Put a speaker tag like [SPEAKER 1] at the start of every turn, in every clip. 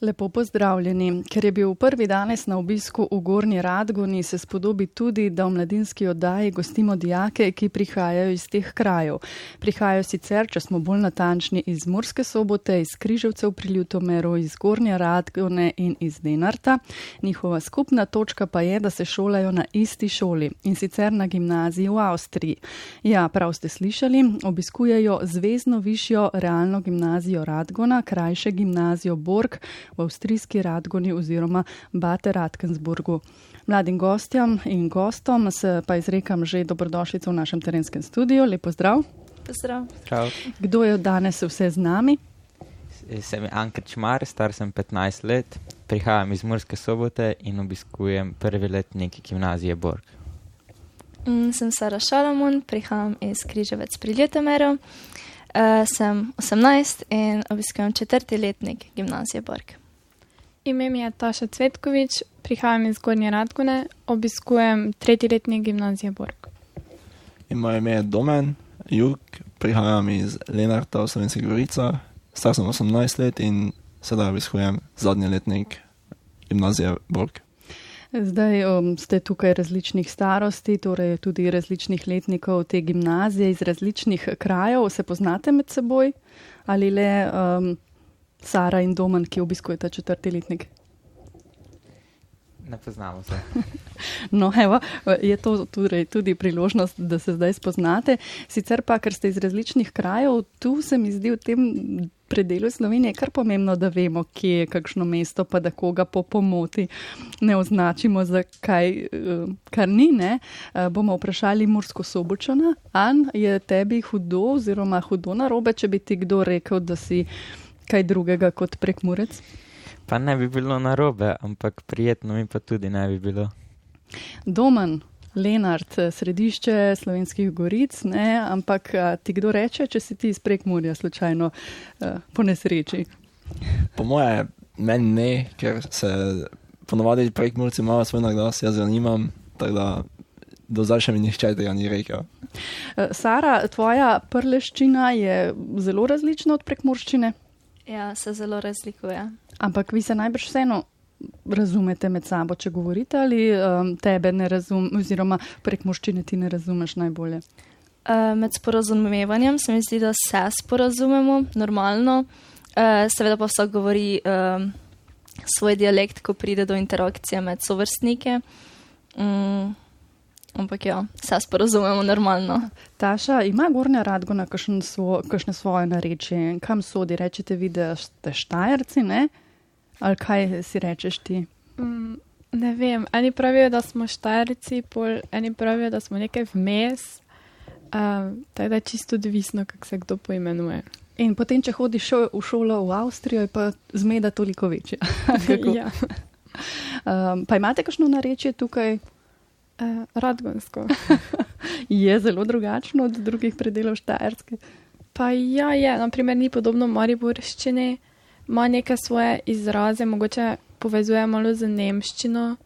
[SPEAKER 1] Lepo pozdravljeni. Ker je bil prvi danes na obisku v Gornji Radgoni, se spodobi tudi, da v mladinski oddaji gostimo dijake, ki prihajajo iz teh krajev. Prihajajo sicer, če smo bolj natančni, iz Murske sobote, iz Križevcev pri Ljutomeru, iz Gornje Radgone in iz Denarta. Njihova skupna točka pa je, da se šolajo na isti šoli in sicer na gimnaziji v Avstriji. Ja, prav ste slišali, obiskujejo Zvezdno višjo realno gimnazijo Radgona, krajše gimnazijo Borg v avstrijski Radgoni oziroma Bate Radkensburgu. Mladim gostjam in gostom se pa izrekam že dobrodošlico v našem terenskem studiu. Lepo zdrav.
[SPEAKER 2] Pozdrav.
[SPEAKER 3] Čau,
[SPEAKER 1] Kdo je danes vse z nami?
[SPEAKER 3] sem Anker Čmar, star sem 15 let, prihajam iz Murske sobote in obiskujem prvi letnik gimnazije Borg.
[SPEAKER 2] Mm, sem Sara Šalamon, prihajam iz Križevec pri Ljutomeru. Uh, sem 18 in obiskujem četrti letnik gimnazije Borg.
[SPEAKER 4] Ime mi je Taša Cvetkovič, prihajam iz Gornje Radgune, obiskujem tretji letnik gimnazije Borg.
[SPEAKER 5] In moje ime je Domen, Jug, prihajam iz Lenarta v Slovenskih Goricah, star sem 18 let in sedaj obiskujem zadnji letnik gimnazije Borg.
[SPEAKER 1] Zdaj um, ste tukaj različnih starosti, torej tudi različnih letnikov te gimnazije iz različnih krajev. Se poznate med seboj ali le um, Sara in Domen, ki obiskujeta četrti letnik?
[SPEAKER 3] Ne poznamo se.
[SPEAKER 1] No, evo, je to torej tudi priložnost, da se zdaj spoznate. Sicer pa, ker ste iz različnih krajev, tu se mi zdi v tem predelu Slovenije kar pomembno, da vemo, kje je kakšno mesto, pa da koga po pomoti ne označimo za kaj, eh, kar ni. Ne? Eh, Bomo vprašali Mursko sobočana. An, je tebi hudo oziroma hudo narobe, če bi ti kdo rekel, da si kaj drugega kot prekmurec?
[SPEAKER 3] Pa ne bi bilo narobe, ampak prijetno mi pa tudi ne bi bilo.
[SPEAKER 1] Domen, Lenart, središče slovenskih goric, ne, ampak a, ti kdo reče, če si ti iz prekmurja slučajno a, po nesreči?
[SPEAKER 5] Po moje, meni ne, ker se ponovadi prek Murci malo svoj naglas, jaz zanimam, tako da do zdaj še mi nihče tega ni rekel.
[SPEAKER 1] Sara, tvoja prleščina je zelo različna od prekmurščine,
[SPEAKER 2] Ja, se zelo razlikuje.
[SPEAKER 1] ampak vi se najbrž vseeno razumete med sabo, če govorite ali um, tebe ne razumem, oziroma prekmurščine ti ne razumeš najbolje.
[SPEAKER 2] Uh, med sporazumevanjem se mi zdi, da se sporazumemo normalno, uh, seveda pa vsak govori uh, svoj dialekt, ko pride do interakcije med sovrstniki. Mm, ampak ja, se sporazumemo normalno.
[SPEAKER 1] Taša, ima Gornja Radgona kakšen svo, kakšne svoje narečje? Kam sodi? Rečete vi, da ste štajerci, ne? Ali kaj si rečeš ti?
[SPEAKER 4] Mm, ne vem, eni pravijo, da smo štajrci, pol eni pravijo, da smo nekaj vmes. Um, tako da je čisto odvisno, kako se kdo poimenuje.
[SPEAKER 1] In potem, če hodiš šo, v šolo v Avstrijo, je pa zmeda toliko večja.
[SPEAKER 4] Ja,
[SPEAKER 1] um, pa imate kakšno narečje tukaj?
[SPEAKER 4] Uh, radgonsko.
[SPEAKER 1] Je zelo drugačno od drugih predelov Štajerske.
[SPEAKER 4] Pa ja, je, naprimer, ni podobno mariborščini, ima neke svoje izraze, mogoče povezuje malo z nemščino,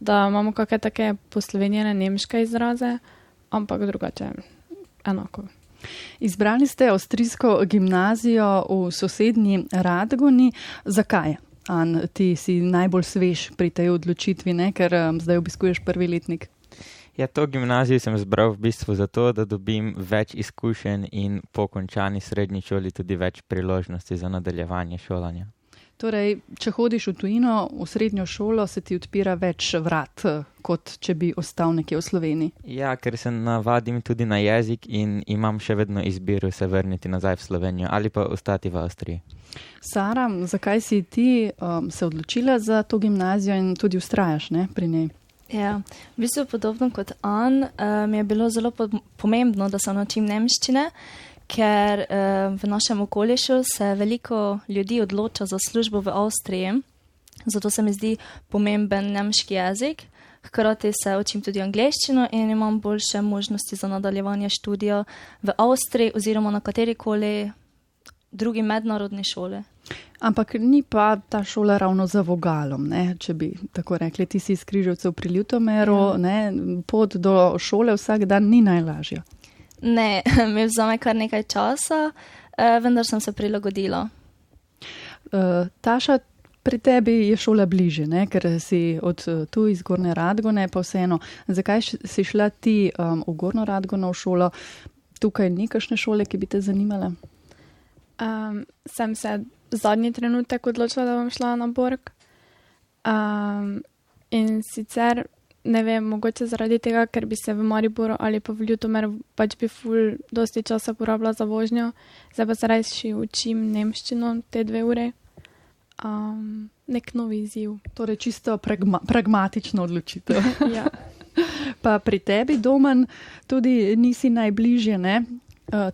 [SPEAKER 4] da imamo kakšne take poslovenjene nemške izraze, ampak drugače enako.
[SPEAKER 1] Izbrali ste avstrijsko gimnazijo v sosednji Radgoni. Zakaj? An, ti si najbolj svež pri tej odločitvi, ne? ker um, zdaj obiskuješ prvi letnik.
[SPEAKER 3] Ja, to gimnazijo sem zbral v bistvu zato, da dobim več izkušenj in po končani srednji šoli tudi več priložnosti za nadaljevanje šolanja.
[SPEAKER 1] Torej, če hodiš v tujino, v srednjo šolo, se ti odpira več vrat, kot če bi ostal nekje v Sloveniji.
[SPEAKER 3] Ja, ker se navadim tudi na jezik in imam še vedno izbiro se vrniti nazaj v Slovenijo ali pa ostati v Avstriji.
[SPEAKER 1] Sara, zakaj si ti um, se odločila za to gimnazijo in tudi ustrajaš ne, pri njej?
[SPEAKER 2] Ja, v bistvu podobno kot An, uh, mi je bilo zelo po pomembno, da se naučim nemščine, ker uh, v našem okolišu se veliko ljudi odloča za službo v Avstriji, zato se mi zdi pomemben nemški jezik. Hkrati se učim tudi angleščino in imam boljše možnosti za nadaljevanje študija v Avstriji oziroma na kateri koli drugi mednarodni šoli.
[SPEAKER 1] Ampak ni pa ta šola ravno za vogalom, ne? če bi tako rekli. Ti si iz Križevcev pri Ljutomeru,
[SPEAKER 2] Ja.
[SPEAKER 1] ne? pot do šole vsak dan ni najlažja.
[SPEAKER 2] Ne, mi vzame kar nekaj časa, eh, vendar sem se prilagodila.
[SPEAKER 1] Uh, Taša, pri tebi je šola bliže, ne? ker si od eh, tu iz Gorne Radgone, pa vseeno. Zakaj si šla ti um, v Gorno Radgono v šolo? Tukaj ni kakšne šole, ki bi te zanimale?
[SPEAKER 4] Um, sem se zadnji trenutek odločila, da bom šla na Borg. Um, in sicer ne vem, mogoče zaradi tega, ker bi se v Mariboru ali pa v Ljutomer pač bi ful dosti časa porabila za vožnjo, zdaj pa se rajši učim nemščino te dve ure. Um, nek novi izziv.
[SPEAKER 1] Torej, čisto pragma pragmatično odločitev.
[SPEAKER 4] Ja.
[SPEAKER 1] Pa pri tebi, Domen, tudi nisi najbližje ne,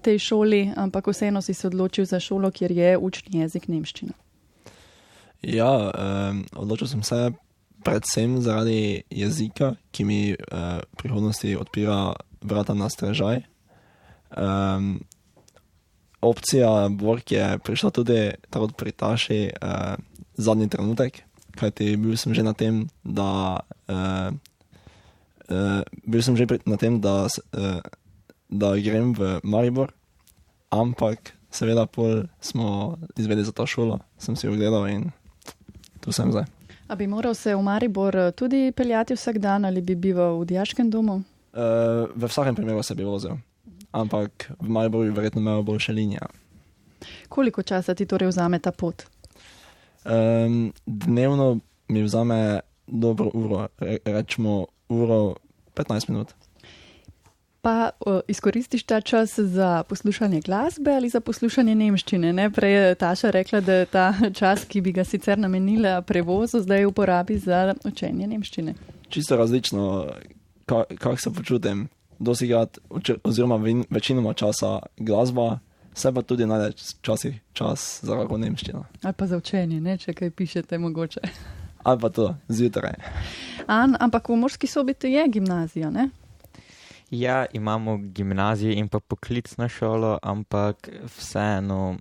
[SPEAKER 1] tej šoli, ampak vseeno si se odločil za šolo, kjer je učni jezik nemščina.
[SPEAKER 5] Ja, um, odločil sem se predvsem zaradi jezika, ki mi uh, v prihodnosti odpira vrata na strežaj. Um, opcija Borg je prišla tudi tako od pritaši uh, zadnji trenutek, kajti bil sem že na tem, da. Uh, uh, bil sem že na tem, da, uh, da grem v Maribor, ampak seveda pol smo izvedeli za to šolo, sem si ogledal in tu sem zdaj.
[SPEAKER 1] A bi moral se v Maribor eh, tudi peljati vsak dan ali bi bival v dijaškem domu?
[SPEAKER 5] Uh, v vsakem primeru se bi vozil, ampak v Mariboru bi verjetno imel boljše linije.
[SPEAKER 1] Koliko časa ti torej vzame ta pot?
[SPEAKER 5] Um, dnevno mi vzame dobro uro, re, rečemo uro 15 minut.
[SPEAKER 1] Pa o, izkoristiš ta čas za poslušanje glasbe ali za poslušanje nemščine? Ne? Prej je Taša rekla, da je ta čas, ki bi ga sicer namenila prevozu, zdaj uporabi za učenje nemščine.
[SPEAKER 5] Čisto različno, ka, kako se počutim. Dosigrat, oziroma vin- večinoma časa glasba, se pa tudi najde včasih čas za kako nemščino.
[SPEAKER 1] Ali pa za učenje, ne? če kaj pišete mogoče.
[SPEAKER 5] Ali pa to zjutraj.
[SPEAKER 1] An, ampak v Morski sobiti je gimnazija, ne?
[SPEAKER 3] Ja, imamo gimnazijo in pa poklicno šolo, ampak vseeno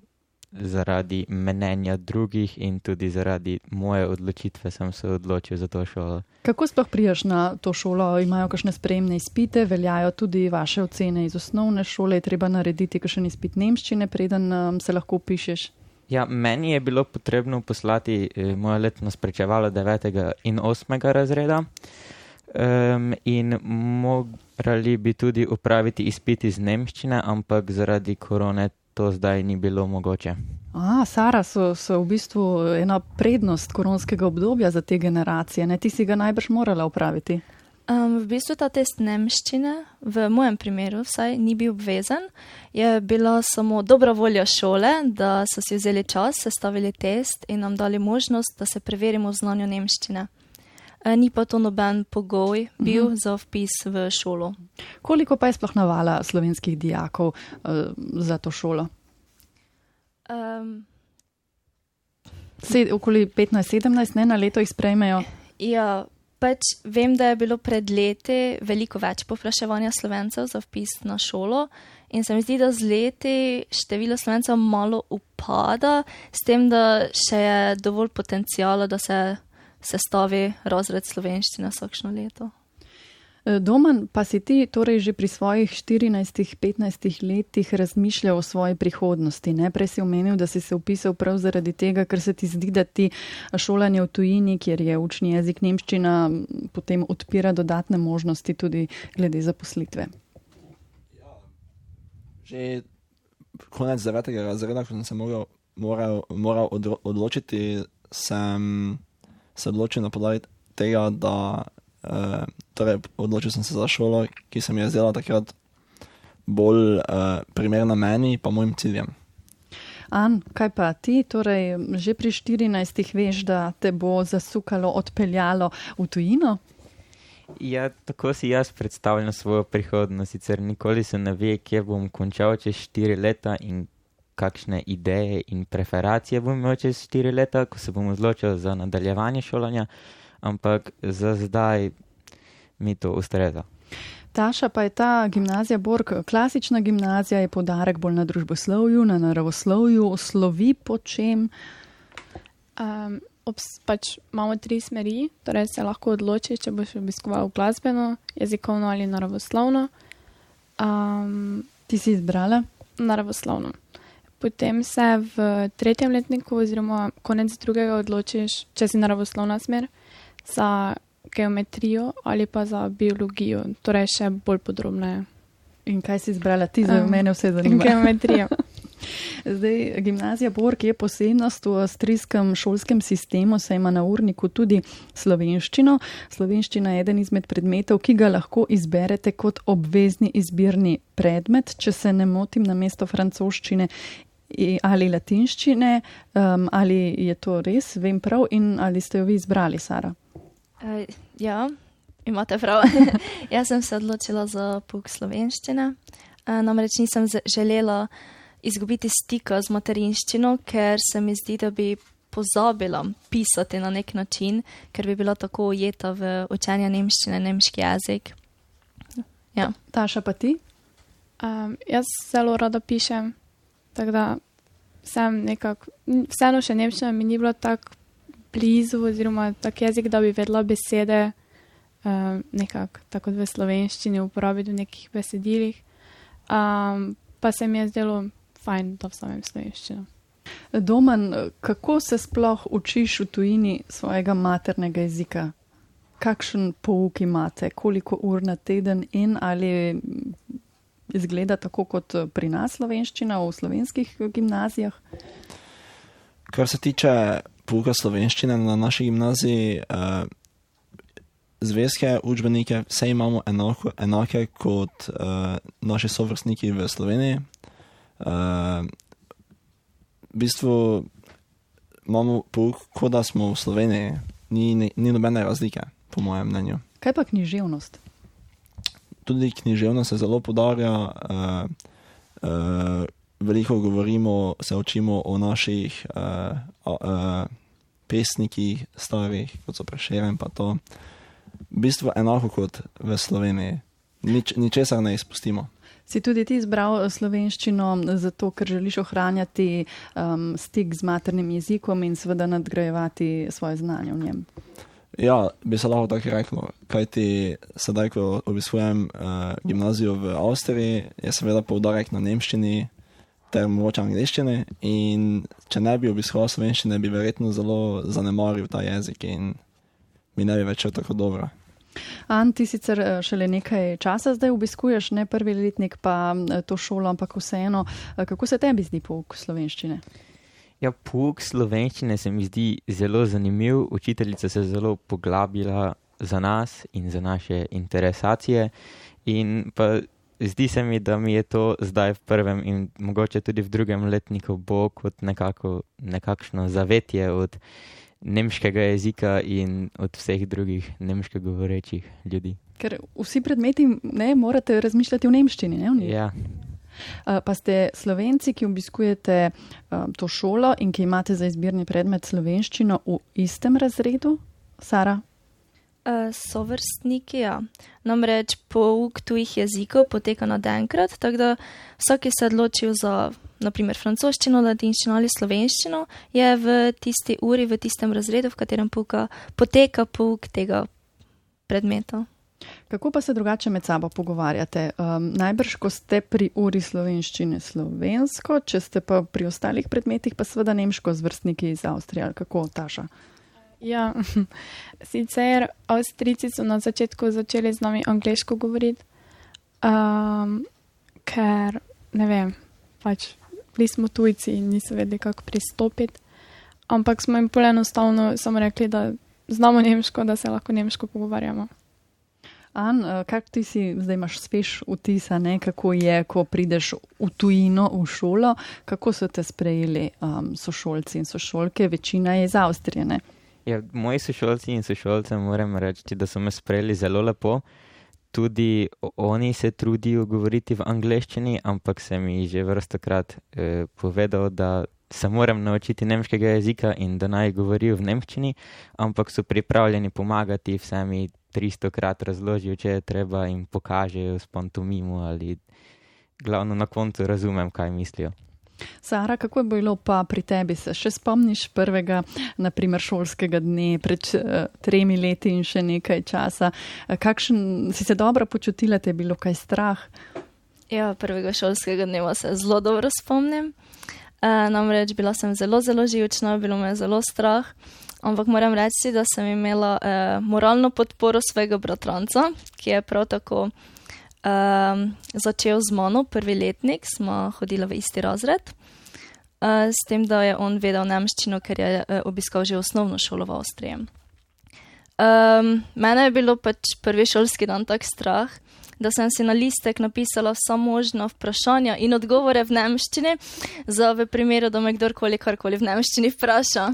[SPEAKER 3] zaradi menenja drugih in tudi zaradi moje odločitve sem se odločil za to šolo.
[SPEAKER 1] Kako sploh prijaš na to šolo? Imajo kakšne spremne izpite, veljajo tudi vaše ocene iz osnovne šole, je treba narediti kakšen izpit nemščine, preden um, se lahko pišeš.
[SPEAKER 3] Ja, meni je bilo potrebno poslati eh, moje letno sprečevalo 9. in 8. razreda. Um, in morali bi tudi upraviti izpit iz nemščine, ampak zaradi korone to zdaj ni bilo mogoče.
[SPEAKER 1] A, Sara, so, so v bistvu ena prednost koronskega obdobja za te generacije. Ne? Ti si ga najbrž morala upraviti.
[SPEAKER 2] Um, v bistvu ta test nemščine, v mojem primeru vsaj, ni bil obvezen. Je bila samo dobra volja šole, da so si vzeli čas, sestavili test in nam dali možnost, da se preverimo v znanju nemščine. E, ni pa to noben pogoj bil uh -huh. za vpis v šolo.
[SPEAKER 1] Koliko pa je sploh navala slovenskih dijakov uh, za to šolo?
[SPEAKER 2] Um,
[SPEAKER 1] Sed, okoli 15-17, ne na leto jih sprejmejo.
[SPEAKER 2] ja, pač vem, da je bilo pred leti veliko več povpraševanja slovencev za vpis na šolo. In se mi zdi, da z leti število slovencev malo upada, s tem, da še je dovolj potencijala, da se sestavi razred slovenščine vsakšno leto.
[SPEAKER 1] E, Domen, pa si ti torej že pri svojih 14-15 letih razmišljal o svoji prihodnosti. Ne? Prej si omenil, da si se upisal prav zaradi tega, ker se ti zdi, da ti šolanje v tujini, kjer je učni jezik nemščina, potem odpira dodatne možnosti tudi glede zaposlitve.
[SPEAKER 5] Že konec devetega razreda, ko sem se moral, moral, moral odločiti, sem se odločil na podlagi tega, da uh, torej odločil sem se za šolo, ki se mi je zdela takrat bolj uh, primerna meni pa mojim ciljem.
[SPEAKER 1] An, kaj pa ti, torej že pri 14 veš, da te bo zasukalo, odpeljalo v tujino?
[SPEAKER 3] Ja, tako si jaz predstavljam svojo prihodnost. Sicer nikoli se ne ve, kje bom končal čez štiri leta in kakšne ideje in preferacije bom imel čez štiri leta, ko se bom odločil za nadaljevanje šolanja, ampak za zdaj mi to ustreza.
[SPEAKER 1] Taša pa je ta gimnazija Borg, klasična gimnazija, je podarek bolj na družboslovju, na naravoslovju, slovi po čem.
[SPEAKER 4] Um, obs, pač imamo tri smeri, torej se lahko odločiš, če boš obiskoval glasbeno, jezikovno ali naravoslovno. Um,
[SPEAKER 1] Ti si izbrala?
[SPEAKER 4] naravoslovno. Potem se v tretjem letniku, oziroma konec drugega, odločiš, če si naravoslovna smer, za geometrijo ali pa za biologijo, torej še bolj podrobneje.
[SPEAKER 1] In kaj si izbrala ti, za
[SPEAKER 4] Um,
[SPEAKER 1] mene vse zanima?
[SPEAKER 4] Geometrija.
[SPEAKER 1] Zdaj, gimnazija Borg je posebnost v avstrijskem šolskem sistemu, saj ima na urniku tudi slovenščino. Slovenščina je eden izmed predmetov, ki ga lahko izberete kot obvezni izbirni predmet, če se ne motim, na mesto francoščine ali latinščine. Um, ali je to res, vem prav, in ali ste jo vi izbrali, Sara?
[SPEAKER 2] Uh, ja, imate prav. Jaz sem se odločila za pouk slovenščine. Uh, namreč nisem želela izgubiti stika z materinščino, ker se mi zdi, da bi pozabila pisati na nek način, ker bi bila tako ujeta v učenje nemščine, nemški jezik. Ja.
[SPEAKER 1] Taša pa ti?
[SPEAKER 4] Um, jaz zelo rada pišem, tako da sem nekako, vseeno še nemščina mi ni bila tako blizu, oziroma tak jezik, da bi vedela besede um, nekako tako v slovenščini uporabiti v nekih besedilih. Um, pa se mi je zdelo fajn, da vzamem slovenščino.
[SPEAKER 1] Domen, kako se sploh učiš v tujini svojega maternega jezika? Kakšen pouk imate, koliko ur na teden in ali izgleda tako kot pri nas slovenščina v slovenskih gimnazijah?
[SPEAKER 5] Kar se tiče pouka slovenščine na naši gimnaziji, uh, zvezke, učbenike, vse imamo enako, enake kot uh, naši sovrstniki v Sloveniji. Uh, v bistvu imamo pouk, kot da smo v Sloveniji, ni, ni, ni nobene razlike, po mojem mnenju.
[SPEAKER 1] Kaj pa književnost?
[SPEAKER 5] Tudi književnost se zelo podarja. Uh, uh, veliko govorimo, se učimo o naših uh, uh, pesnikih, starih, kot so preširjen, pa to. V bistvu enako kot v Sloveniji. Nič, ničesar ne izpustimo.
[SPEAKER 1] Si tudi ti izbral slovenščino zato, ker želiš ohranjati um, stik z maternim jezikom in seveda nadgrajevati svoje znanje v njem?
[SPEAKER 5] Ja, bi se lahko tako reklo. Kaj ti sedaj, ko obiskujem uh, gimnazijo v Avstriji, je seveda poudarek na nemščini ter mogoče angliščini. In če ne bi obiskoval slovenščine, bi verjetno zelo zanemaril ta jezik in mi ne bi več tako dobro.
[SPEAKER 1] An, ti sicer eh, šele nekaj časa zdaj obiskuješ, ne prvi letnik, pa eh, to šolo, ampak vseeno, kako se tebi zdi pouk slovenščine?
[SPEAKER 3] Ja, pouk slovenščine se mi zdi zelo zanimiv. Učiteljica se je zelo poglabila za nas in za naše interesacije. In pa zdi se mi, da mi je to zdaj v prvem in mogoče tudi v drugem letniku bo kot nekako, nekakšno zavetje od nemškega jezika in od vseh drugih nemško govorečih ljudi.
[SPEAKER 1] Ker vsi predmeti ne morate razmišljati v nemščini, ne? v njih.
[SPEAKER 3] Ja,
[SPEAKER 1] Pa ste slovenci, ki obiskujete um, to šolo in ki imate za izbirni predmet slovenščino v istem razredu, Sara?
[SPEAKER 2] Uh, sovrstniki, ja. Namreč pouk tujih jezikov poteka na enkrat, tako da vsak, ki se odločil za naprimer francoščino, latinščino ali slovenščino, je v tisti uri, v tistem razredu, v katerem pouka, poteka pouk tega predmeta.
[SPEAKER 1] Kako pa se drugače med sabo pogovarjate? Um, najbrž, ko ste pri uri slovenščine slovensko, če ste pa pri ostalih predmetih, pa seveda nemško z vrstniki iz Avstrije, ali kako Taša?
[SPEAKER 4] Ja, sicer Avstrijci so na začetku začeli z nami angliško govoriti, um, ker ne vem, pač bili smo tujci in niso vedeli, kako pristopiti. Ampak smo jim pol enostavno samo rekli, da znamo nemško, da se lahko nemško pogovarjamo.
[SPEAKER 1] An, uh, kak ti si zdaj imaš svež vtis, kako je, ko prideš v tujino, v šolo, kako so te sprejeli um, sošolci in sošolke, večina je iz Avstrije, ne?
[SPEAKER 3] Ja, moji sošolci in sošolce moram reči, da so me sprejeli zelo lepo. Tudi oni se trudijo govoriti v angleščini, ampak sem jih že vrstokrat eh, povedal, da se moram naučiti nemškega jezika in da naj govorijo v nemščini, ampak so pripravljeni pomagati, vse mi 300 krat razložijo, če je treba in pokažejo s pantomimo ali glavno na koncu razumem, kaj mislijo.
[SPEAKER 1] Sara, kako je bilo pa pri tebi? Se še spomniš prvega, naprimer, šolskega dne pred uh, tremi leti in še nekaj časa? Uh, kakšen si se dobro počutila, te je bilo kaj strah?
[SPEAKER 2] Ja, prvega šolskega dneva se zelo dobro spomnim. Uh, namreč bila sem zelo, zelo živčna, bilo me je zelo strah. Ampak moram reči, da sem imela uh, moralno podporo svojega bratranca, ki je prav tako um, začel z mano, prvi letnik, smo hodili v isti razred. Uh, s tem, da je on vedel nemščino, ker je uh, obiskal že osnovno šolo v Avstriji. Um, mene je bilo pač prvi šolski dan tak strah, da sem si na listek napisala vsa možna vprašanja in odgovore v nemščini, za v primeru, da me kdorkoli karkoli v nemščini vpraša.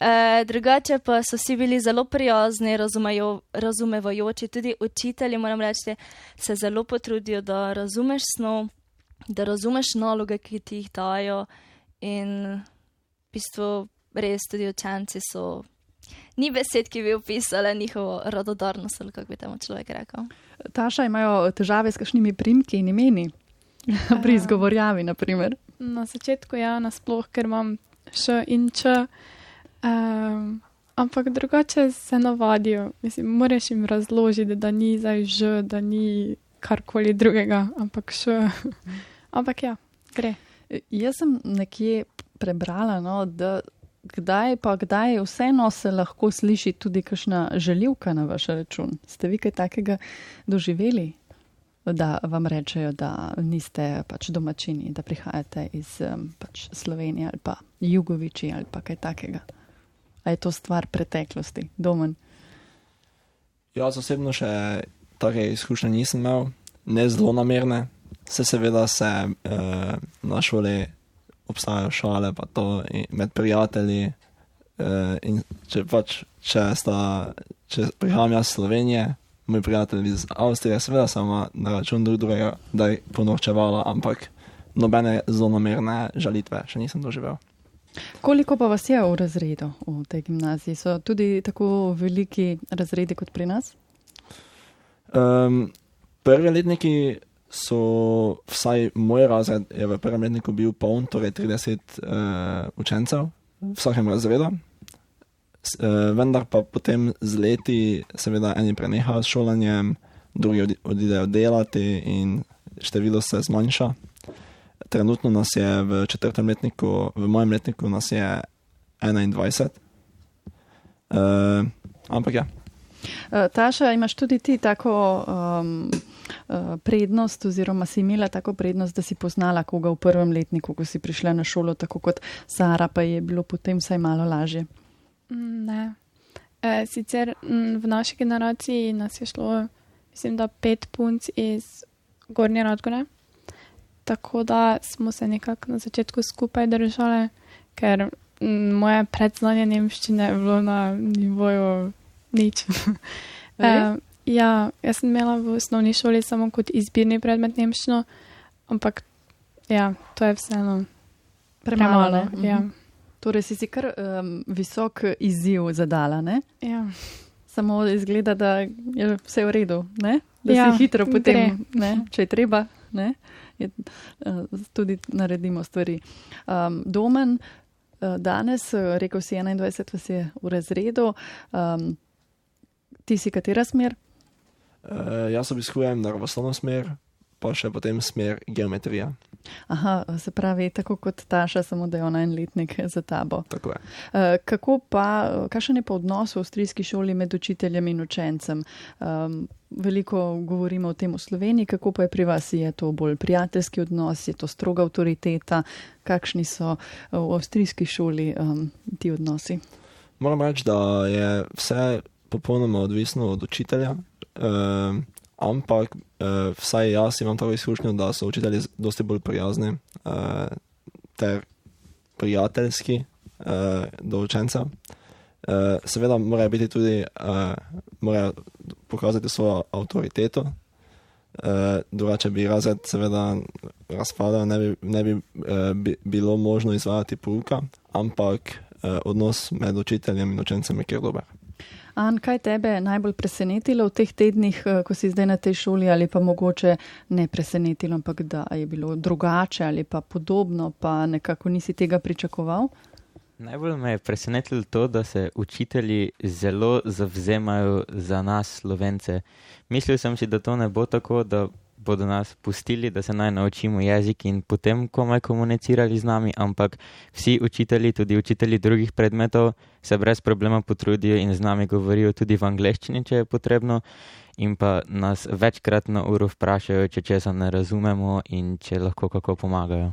[SPEAKER 2] E, drugače pa so vsi bili zelo prijazni, razumejo, razumevajoči, tudi učitelji, moram reči, se zelo potrudijo, da razumeš snov, da razumeš naloge, ki ti jih dajo. In v bistvu res tudi učenci so. Ni besed, ki bi opisale njihovo radodarnost, ali kako bi temu človek rekel.
[SPEAKER 1] Taša imajo težave s kakšnimi primki in imeni, pri izgovorjavi, naprimer.
[SPEAKER 4] Na začetku ja, nasploh, ker imam še in če. Um, ampak drugače se navadijo. Mislim, moraš jim razložiti, da ni zdaj že, da ni karkoli drugega, ampak še. ampak ja, gre.
[SPEAKER 1] Jaz sem nekje prebrala, no, da kdaj pa kdaj vseeno se lahko sliši tudi kakšna željivka na vaš račun. Ste vi kaj takega doživeli? Da vam rečejo, da niste pač domačini, da prihajate iz pač Slovenije ali pa Jugoviči ali pa kaj takega. A je to stvar preteklosti, domen?
[SPEAKER 5] Jaz osebno še take izkušnje nisem imel, ne zelo namerne. Se seveda se uh, na šoli obstajajo šale, pa to med prijatelji. Uh, in če pač, če, sta, če prihajam jaz iz Slovenije, moj prijatelj iz Avstrije, seveda samo na račun drugega, da je ponorčevala, ampak nobene zelo namerne žalitve še nisem doživel.
[SPEAKER 1] Koliko pa vas je v razredu v tej gimnaziji? So tudi tako veliki razredi kot pri nas?
[SPEAKER 5] Um, prvi letniki so, vsaj moj razred je v prvem letniku bil poln, torej 30 uh, eh, učencev v vsakem razredu. S, uh, vendar pa potem z leti, seveda, eni prenehajo s šolanjem, drugi odidejo delati in število se zmanjša trenutno nas je v četrtem letniku, v mojem letniku nas je 21. Uh, eh, ampak ja.
[SPEAKER 1] Taša, imaš tudi ti tako um, prednost, oziroma si imela tako prednost, da si poznala koga v prvem letniku, ko si prišla na šolo, tako kot Sara, pa je bilo potem vsaj malo lažje?
[SPEAKER 4] Mm, ne. E, sicer m, v naši generaciji nas je šlo, mislim, da pet punc iz Gornje Radgone tako da smo se nekako na začetku skupaj držali, ker moje predznanje nemščine je bilo na nivoju nič. uh, ja, jaz sem imela v osnovni šoli samo kot izbirni predmet nemščino, ampak ja, to je vseeno premalo. premalo ja. Mhm.
[SPEAKER 1] Torej si si kar um, visok izziv zadala, ne?
[SPEAKER 4] Ja.
[SPEAKER 1] Samo izgleda, da je vse v redu, ne? da ja, si hitro potem, ne? če je treba. Ne? je, uh, tudi naredimo stvari. Um, domen, uh, danes, uh, rekel si 21, vas je v razredu. Um, ti si katera smer?
[SPEAKER 5] Uh, jaz obiskujem naravoslovno smer, pa še potem smer geometrija.
[SPEAKER 1] Aha, se pravi, tako kot Taša, samo da je ona en letnik za tabo.
[SPEAKER 5] Tako je.
[SPEAKER 1] Uh, kako pa, kakšen je pa odnos v avstrijski šoli med učiteljem in učencem? Um, veliko govorimo o tem v Sloveniji, kako pa je pri vas, je to bolj prijateljski odnos, je to stroga avtoriteta, kakšni so v avstrijski šoli um, ti odnosi?
[SPEAKER 5] Moram reči, da je vse popolnoma odvisno od učitelja. Um, ampak uh, vsaj jaz imam tako izkušnjo, da so učitelji dosti bolj prijazni uh, ter prijateljski uh, do učencev. Uh, seveda morajo biti tudi, uh, morajo pokazati svojo avtoriteto, uh, drugače bi razred seveda razpadal, ne bi, ne bi, uh, bi bilo možno izvajati pouka, ampak uh, odnos med učiteljem in učencem je kjer dober.
[SPEAKER 1] An, kaj tebe je najbolj presenetilo v teh tednih, eh, ko si zdaj na tej šoli, ali pa mogoče ne presenetilo, ampak da je bilo drugače ali pa podobno, pa nekako nisi tega pričakoval?
[SPEAKER 3] Najbolj me je presenetilo to, da se učitelji zelo zavzemajo za nas, slovence. Mislil sem si, da to ne bo tako, da bodo nas pustili, da se naj naučimo jezik in potem komaj komunicirali z nami, ampak vsi učitelji, tudi učitelji drugih predmetov, se brez problema potrudijo in z nami govorijo tudi v angleščini, če je potrebno, in pa nas večkrat na uro vprašajo, če česa ne razumemo in če lahko kako pomagajo.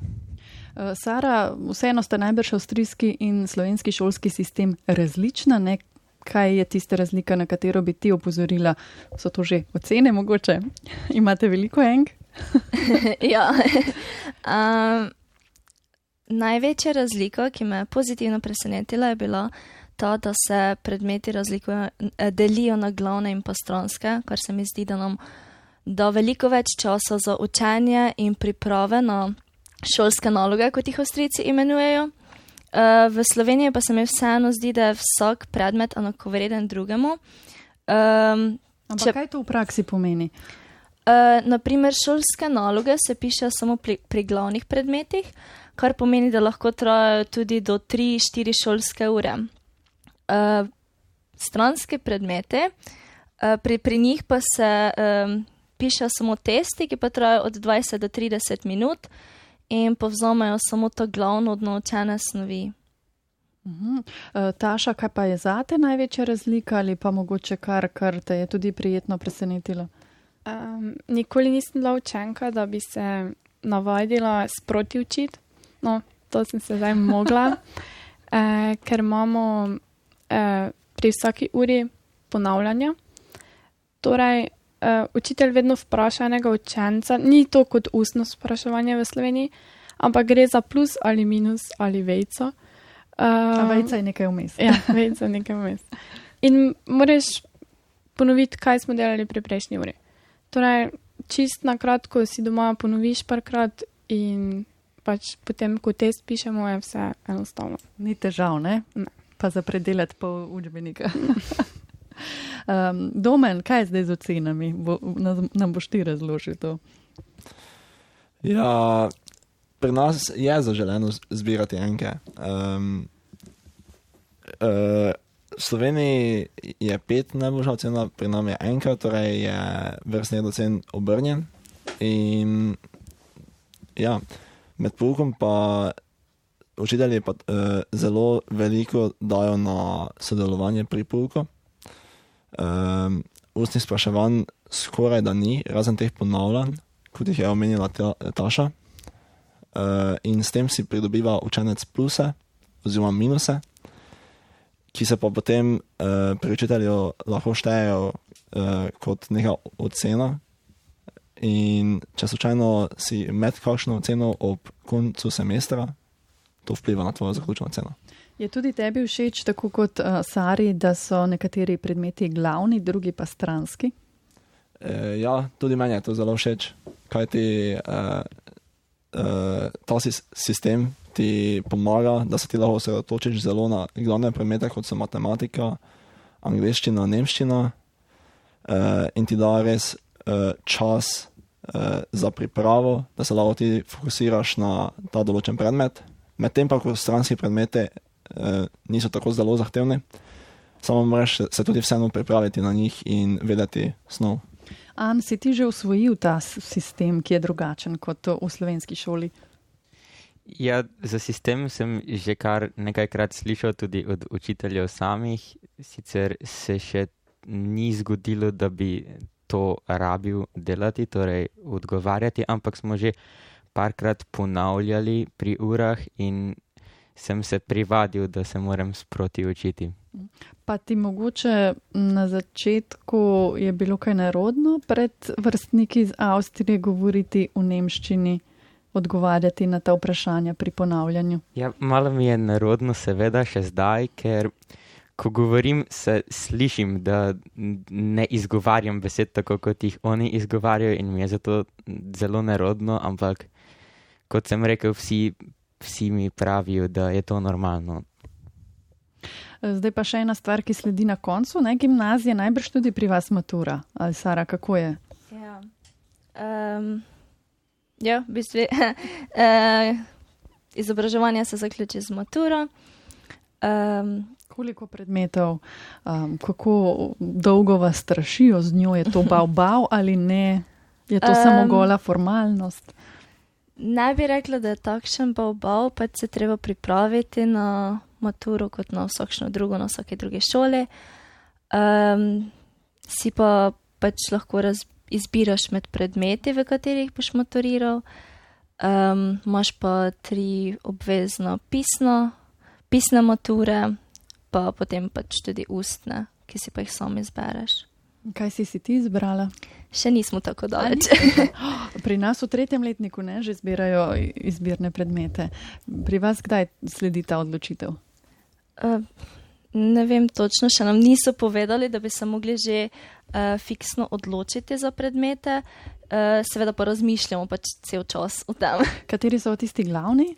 [SPEAKER 1] Eh, Sara, vseeno sta najbrž avstrijski in slovenski šolski sistem različna, ne? Kaj je tista razlika, na katero bi ti opozorila? So to že ocene mogoče? Imate veliko enk?
[SPEAKER 2] ja. um, največja razlika, ki me je pozitivno presenetila, je bila ta, da se predmeti delijo na glavne in pa stranske, kar se mi zdi, da nam da veliko več časa za učenje in priprave na šolske naloge, kot jih Avstrijci imenujejo. Uh, v Sloveniji pa se mi vseeno zdi, da je vsak predmet enakovreden drugemu. Um,
[SPEAKER 1] Ampak če, kaj to v praksi pomeni?
[SPEAKER 2] Uh, naprimer, šolske naloge se pišejo samo pri, pri glavnih predmetih, kar pomeni, da lahko trajajo tudi do 3-4 šolske ure. Uh, stranske predmete, uh, pri, pri njih pa se um, pišejo samo testi, ki pa trajajo od 20 do 30 minut in povzamejo samo to glavno odnočene snovi.
[SPEAKER 1] Uhum. E, Taša, kaj pa je zate največja razlika ali pa mogoče kar, kar te je tudi prijetno presenetilo?
[SPEAKER 4] Um, nikoli nisem bila učenka, da bi se navadila sproti učiti. No, to sem se zdaj mogla, e, ker imamo e, pri vsaki uri ponavljanja. Torej, uh, učitelj vedno vpraša enega učenca, ni to kot ustno spraševanje v Sloveniji, ampak gre za plus ali minus ali vejco.
[SPEAKER 1] Uh, vejca je nekaj vmes.
[SPEAKER 4] ja, vejca je nekaj vmes. In moraš ponoviti, kaj smo delali pri prejšnji uri. Torej, čist na kratko si doma ponoviš parkrat in pač potem, ko test pišemo, je vse enostavno.
[SPEAKER 1] Ni težav, ne?
[SPEAKER 4] ne.
[SPEAKER 1] Pa za predelati pol učbenika. Um, Domen, kaj je zdaj z ocenami? Bo, nam boš ti razložil to?
[SPEAKER 5] Ja, pri nas je zaželeno zbirati enke. Um, uh, v Sloveniji je pet najboljša ocena, pri nam je enka, torej je vrstni red ocen obrnjen. In ja, med poukom pa učitelji pa, uh, zelo veliko dajo na sodelovanje pri pouku. Um, ustnih spraševanj skoraj da ni, razen teh ponavljanj, kot jih je omenila ta, Taša. Uh, in s tem si pridobiva učenec pluse oziroma minuse, ki se pa potem uh, pri učitelju lahko štejejo uh, kot neka ocena. In če slučajno si med kakšno oceno ob koncu semestra, to vpliva na tvojo zaključno oceno.
[SPEAKER 1] Je tudi tebi všeč, tako kot uh, Sari, da so nekateri predmeti glavni, drugi pa stranski?
[SPEAKER 5] E, ja, tudi meni je to zelo všeč, kaj ti uh, uh, ta sistem ti pomaga, da se ti lahko osredotočiš zelo na glavne predmete, kot so matematika, angliščina, nemščina uh, in ti da res uh, čas za pripravo, da se lahko ti fokusiraš na ta določen predmet. Medtem pa, ko stranski predmete Eh, niso tako zelo zahtevni, samo moraš se tudi vseeno pripraviti na njih in vedeti snov.
[SPEAKER 1] An, si ti že usvojil ta sistem, ki je drugačen kot v slovenski šoli?
[SPEAKER 3] Ja, za sistem sem že kar nekajkrat slišal tudi od učiteljev samih, sicer se še ni zgodilo, da bi to rabil delati, torej odgovarjati, ampak smo že parkrat ponavljali pri urah in sem se privadil, da se moram sproti učiti.
[SPEAKER 1] Pa ti mogoče na začetku je bilo kaj narodno pred vrstniki iz Avstrije govoriti v nemščini, odgovarjati na ta vprašanja pri ponavljanju?
[SPEAKER 3] Ja, malo mi je narodno, seveda, še zdaj, ker ko govorim, se slišim, da ne izgovarjam besed tako, kot jih oni izgovarjajo in mi je zato zelo narodno, ampak kot sem rekel, vsi vsi mi pravijo, da je to normalno.
[SPEAKER 1] Zdaj pa še ena stvar, ki sledi na koncu. Ne? Gimnazija, najbrž tudi pri vas matura. Ali Sara, kako je?
[SPEAKER 2] Ja, um, ja v bistvu. uh, izobraževanje se zaključi z maturo. Um,
[SPEAKER 1] Koliko predmetov, um, kako dolgo vas strašijo z njo, je to bav bav ali ne? Je to um, samo gola formalnost?
[SPEAKER 2] Ne bi rekla, da je takšen bav, pač se treba pripraviti na maturo, kot na vsakšno drugo, na vsake druge šole. Um, si pa pač lahko raz, izbiraš med predmeti, v katerih boš maturiral. Um, Máš pa tri obvezno pisno, pisne mature, pa potem pač tudi ustne, ki si pa jih sam izbereš.
[SPEAKER 1] Kaj si si ti izbrala?
[SPEAKER 2] Še nismo tako daleč.
[SPEAKER 1] Pri nas v tretjem letniku ne že zbirajo izbirne predmete. Pri vas kdaj sledi ta odločitev?
[SPEAKER 2] Uh, ne vem točno, še nam niso povedali, da bi se mogli že uh, fiksno odločiti za predmete. Uh, seveda pa razmišljamo pač cel čas o tem.
[SPEAKER 1] Kateri so tisti glavni?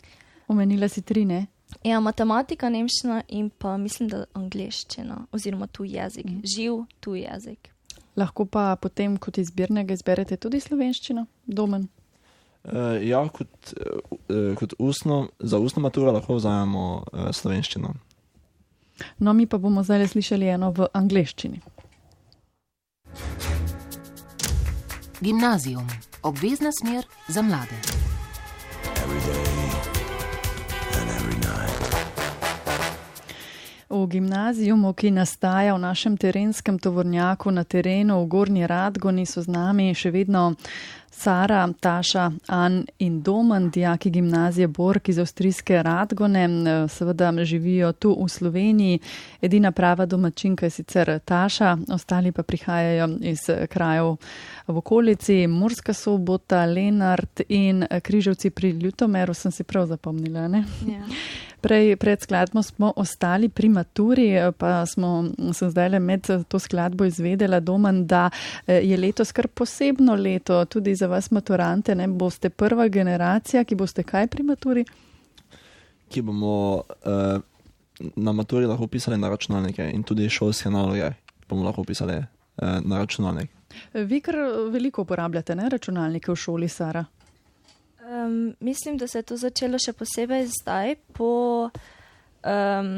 [SPEAKER 1] Omenila si tri, ne?
[SPEAKER 2] Ja, matematika, nemščina in pa mislim, da angliščina oziroma tuj jezik, mm. živ tuj jezik.
[SPEAKER 1] Lahko pa potem kot izbirnega izberete tudi slovenščino, domen.
[SPEAKER 5] Uh, ja, kot, uh, kot ustno, za ustno maturo lahko vzamemo uh, slovenščino.
[SPEAKER 1] No, mi pa bomo zdaj slišali eno v angleščini.
[SPEAKER 6] Gimnazijum, obvezna smer za mlade.
[SPEAKER 7] Every
[SPEAKER 1] V gimnazijumu, ki nastaja v našem terenskem tovornjaku na terenu v Gornji Radgoni, so z nami še vedno Sara, Taša, An in Domen, dijaki gimnazije Bork iz avstrijske Radgone, seveda živijo tu v Sloveniji. Edina prava domačinka je sicer Taša, ostali pa prihajajo iz krajev v okolici Murska sobota, Lenart in Križevci pri Ljutomeru, sem si prav zapomnila.
[SPEAKER 2] Ja.
[SPEAKER 1] Prej, pred skladbo smo ostali pri maturi, pa smo se zdaj le med to skladbo izvedela, Domen, da je letos kar posebno leto tudi za vas maturante. Ne? Boste prva generacija, ki boste kaj pri maturi?
[SPEAKER 5] Ki bomo uh, na maturi lahko pisali na računalnike in tudi šolske naloge bomo lahko pisali uh, na računalnik.
[SPEAKER 1] Vi kar veliko uporabljate ne? računalnike v šoli, Sara.
[SPEAKER 2] Um, mislim, da se je to začelo še posebej zdaj, po um,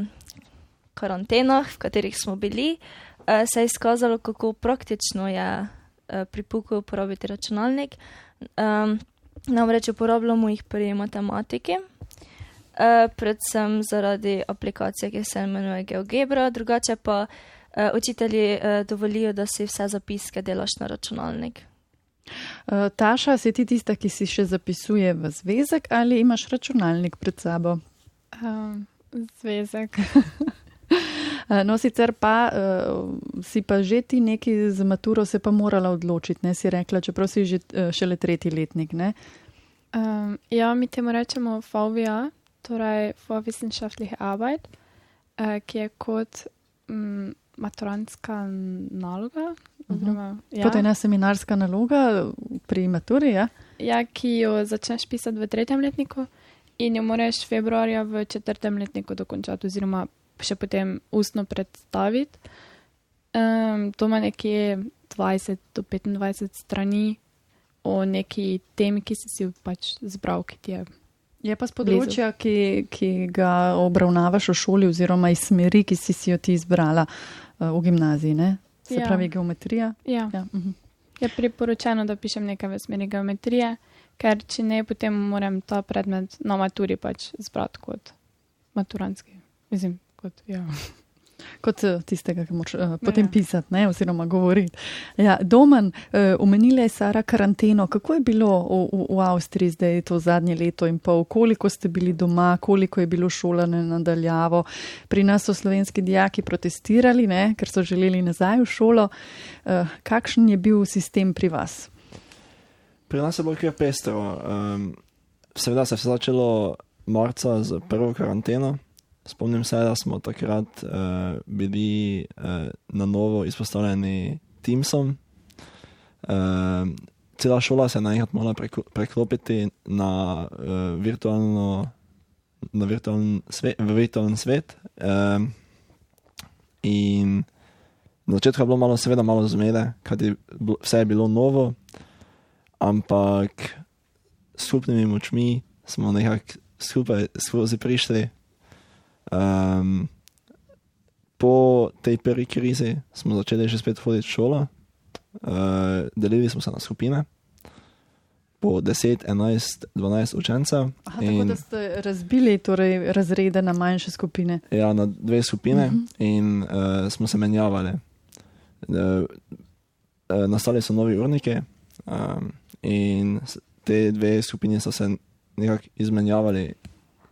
[SPEAKER 2] karantenah, v katerih smo bili. Uh, se je izkazalo, kako praktično je uh, pri puku uporabiti računalnik. Um, namreč uporabljamo jih pri matematiki, uh, predvsem zaradi aplikacije, ki se imenuje GeoGebra, drugače pa uh, učitelji uh, dovolijo, da si vse zapiske delaš na računalnik.
[SPEAKER 1] Uh, Taša, si ti tista, ki si še zapisuje v zvezek ali imaš računalnik pred sabo?
[SPEAKER 4] Um, zvezek.
[SPEAKER 1] No, sicer pa uh, si pa že ti neki z maturo se pa morala odločiti, ne si rekla, čeprav si že uh, šele tretji letnik.
[SPEAKER 4] Um, ja, mi temu rečemo FVA, torej Vorwissenschaftliche Arbeit, uh, ki je kot um, maturantska naloga. Oziroma, ja.
[SPEAKER 1] Kot ena seminarska naloga pri maturi, ja?
[SPEAKER 4] Ja, ki jo začneš pisati v tretjem letniku in jo moraš februarja v četrtem letniku dokončati, oziroma še potem ustno predstaviti. Um, to ima nekje 20 do 25 strani o neki temi, ki si si pač zbral, ki ti je.
[SPEAKER 1] Je pa z področja, ki, ki ga obravnavaš v šoli, oziroma iz smeri, ki si, si jo ti izbrala uh, v gimnaziji, ne? se ja. pravi geometrija.
[SPEAKER 4] Ja. Ja, uh -huh. je priporočeno, da pišem nekaj v smeri geometrije, ker če ne, potem moram ta predmet na maturi pač zbrati kot maturantski. Mislim, kot, ja.
[SPEAKER 1] Kot eh, tistega, ki moraš uh, potem ja. pisati, ne, oziroma govoriti. Ja, Domen, uh, omenila je Sara karanteno. Kako je bilo v, v, v Avstriji zdaj to zadnje leto in pol? Koliko ste bili doma, koliko je bilo šolane nadaljavo? Pri nas so slovenski dijaki protestirali, ne, ker so želeli nazaj v šolo. Uh, kakšen je bil sistem pri vas?
[SPEAKER 5] Pri nas je bilo kar pestro. Um, seveda se je vse začelo marca z prvo karanteno. Spomnim se, da smo takrat uh, bili uh, na novo izpostavljeni Teamsom. Uh, cela šola se je naenkrat morala preklopiti na, uh, virtualno, na virtualen svet, v virtualen svet. Uh, In na začetku je bilo malo, seveda, malo zmede, kajti vse je bilo novo, ampak s skupnimi močmi smo nekako skupaj skozi prišli. Um, po tej prvi krizi smo začeli že spet hoditi v šolo, uh, delili smo se na skupine, po 10, 11, 12 učencev.
[SPEAKER 1] Aha, tako da ste razbili torej, razrede na manjše skupine.
[SPEAKER 5] Ja, na dve skupine uh -huh. in uh, smo se menjavali. Uh, uh, nastali so novi urniki um, in te dve skupini so se nekako izmenjavali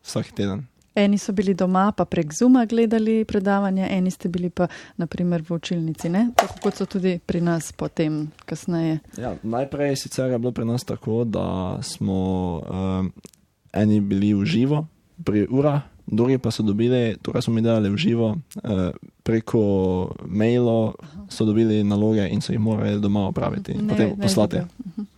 [SPEAKER 5] vsak teden.
[SPEAKER 1] Eni so bili doma, pa prek Zuma gledali predavanja, eni ste bili pa naprimer v učilnici, ne? tako kot so tudi pri nas potem kasneje.
[SPEAKER 5] Ja, najprej sicer je bilo pri nas tako, da smo um, eni bili v živo pri urah, drugi pa so dobili, torej smo mi delali v živo, uh, preko mailov so dobili naloge in so jih morali doma opraviti in potem poslati.
[SPEAKER 1] video. Mhm.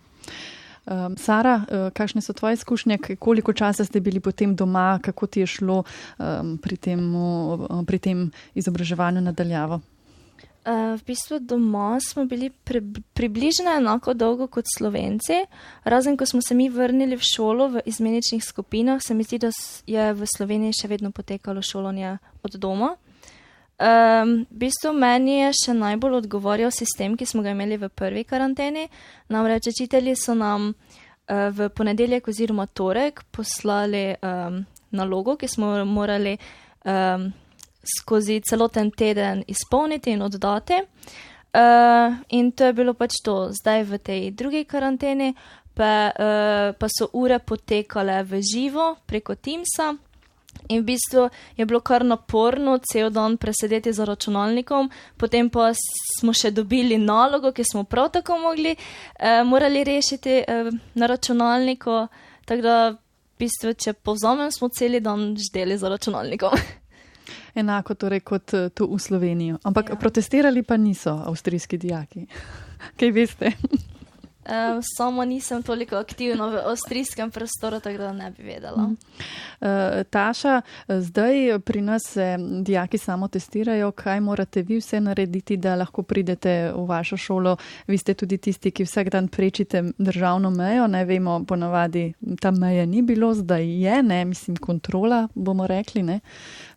[SPEAKER 1] Um, Sara, uh, kakšne so tvoje izkušnje, koliko časa ste bili potem doma, kako ti je šlo um, pri, tem, uh, pri tem izobraževanju nadaljavo?
[SPEAKER 2] Uh, v bistvu doma smo bili pri, približno enako dolgo kot Slovenci, razen ko smo se mi vrnili v šolo v izmeničnih skupinah, se mi zdi, da je v Sloveniji še vedno potekalo šolanje od doma. Um, v bistvu meni je še najbolj odgovarjal sistem, ki smo ga imeli v prvi karanteni. Namreč učitelji so nam uh, v ponedeljek oziroma torek poslali um, nalogo, ki smo jo morali um, skozi celoten teden izpolniti in oddati. Uh, in to je bilo pač to, zdaj v tej drugi karanteni, pa, uh, pa so ure potekale v živo preko Teamsa. In v bistvu je bilo kar naporno cel dan presedeti za računalnikom, potem pa smo še dobili nalogo, ki smo prav tako mogli, eh, morali rešiti eh, na računalniku. Tako da, v bistvu, če povzamem, smo cel dan ždeli za računalnikom.
[SPEAKER 1] Enako torej kot uh, tu v Sloveniji. Ampak ja. protestirali pa niso avstrijski dijaki. Kaj veste?
[SPEAKER 2] Eh, sama nisem toliko aktivna v avstrijskem prostoru, tako da ne bi vedela.
[SPEAKER 1] Uh, Taša, zdaj pri nas se dijaki samo testirajo, kaj morate vi vse narediti, da lahko pridete v vašo šolo. Vi ste tudi tisti, ki vsak dan prečite državno mejo. Ne vemo, ponavadi tam meje ni bilo, zdaj je, ne, mislim, kontrola, bomo rekli. Ne.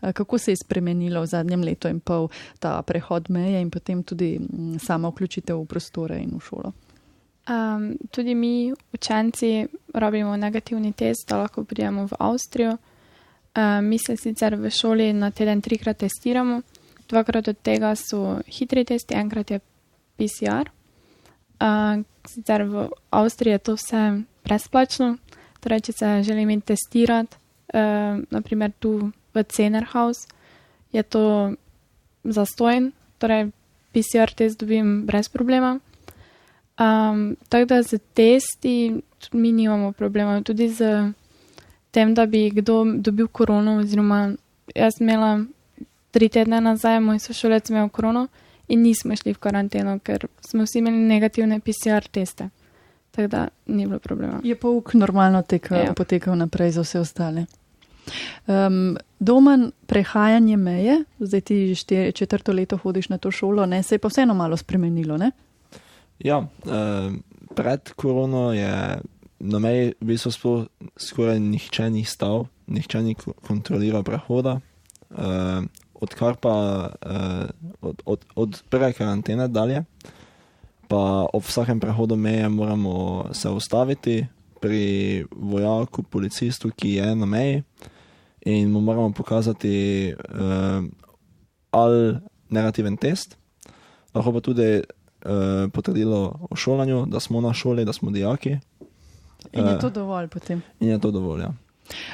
[SPEAKER 1] Uh, Kako se je spremenilo v zadnjem letu in pol ta prehod meje in potem tudi mm, sama vključitev v prostore in v šolo?
[SPEAKER 4] Um, tudi mi, učenci, rabimo negativni test, da lahko pridemo v Avstrijo. Um, mi se sicer v šoli na teden trikrat testiramo, dvakrat od tega so hitri testi, enkrat je PCR. Um, sicer v Avstriji je to vse brezplačno, torej če se želim testirati, um, naprimer tu v Cenerhaus, je to zastojen, torej PCR test dobim brez problema. Um, tako da z testi mi nimamo problema, tudi z tem, da bi kdo dobil korono. Oziroma, jaz imela tri tedne nazaj, moj sošolec imel korono in nismo šli v karanteno, ker smo vsi imeli negativne PCR teste. Tako da ni bilo problema.
[SPEAKER 1] Je pouk normalno tekel,
[SPEAKER 4] Ja.
[SPEAKER 1] potekal naprej za vse ostale. Um, Domen, prehajanje meje, zdaj ti že četrto leto hodiš na to šolo, ne, se je pa vseeno malo spremenilo. Ne?
[SPEAKER 5] Ja, uh, pred korono je na meji v bistvu sploh skoraj nihče ni stal, nihče ni ko- kontroliral prehoda. Uh, odkar pa uh, od, od, od prve karantene dalje, pa ob vsakem prehodu meje moramo se ustaviti pri vojaku, policistu, ki je na meji, in mu moramo pokazati uh, ali negativen test, lahko pa tudi uh, potrdilo o šolanju, da smo na šoli, da smo dijaki.
[SPEAKER 1] In je
[SPEAKER 5] Eh,
[SPEAKER 1] to dovolj potem.
[SPEAKER 5] in je to dovolj. Ja.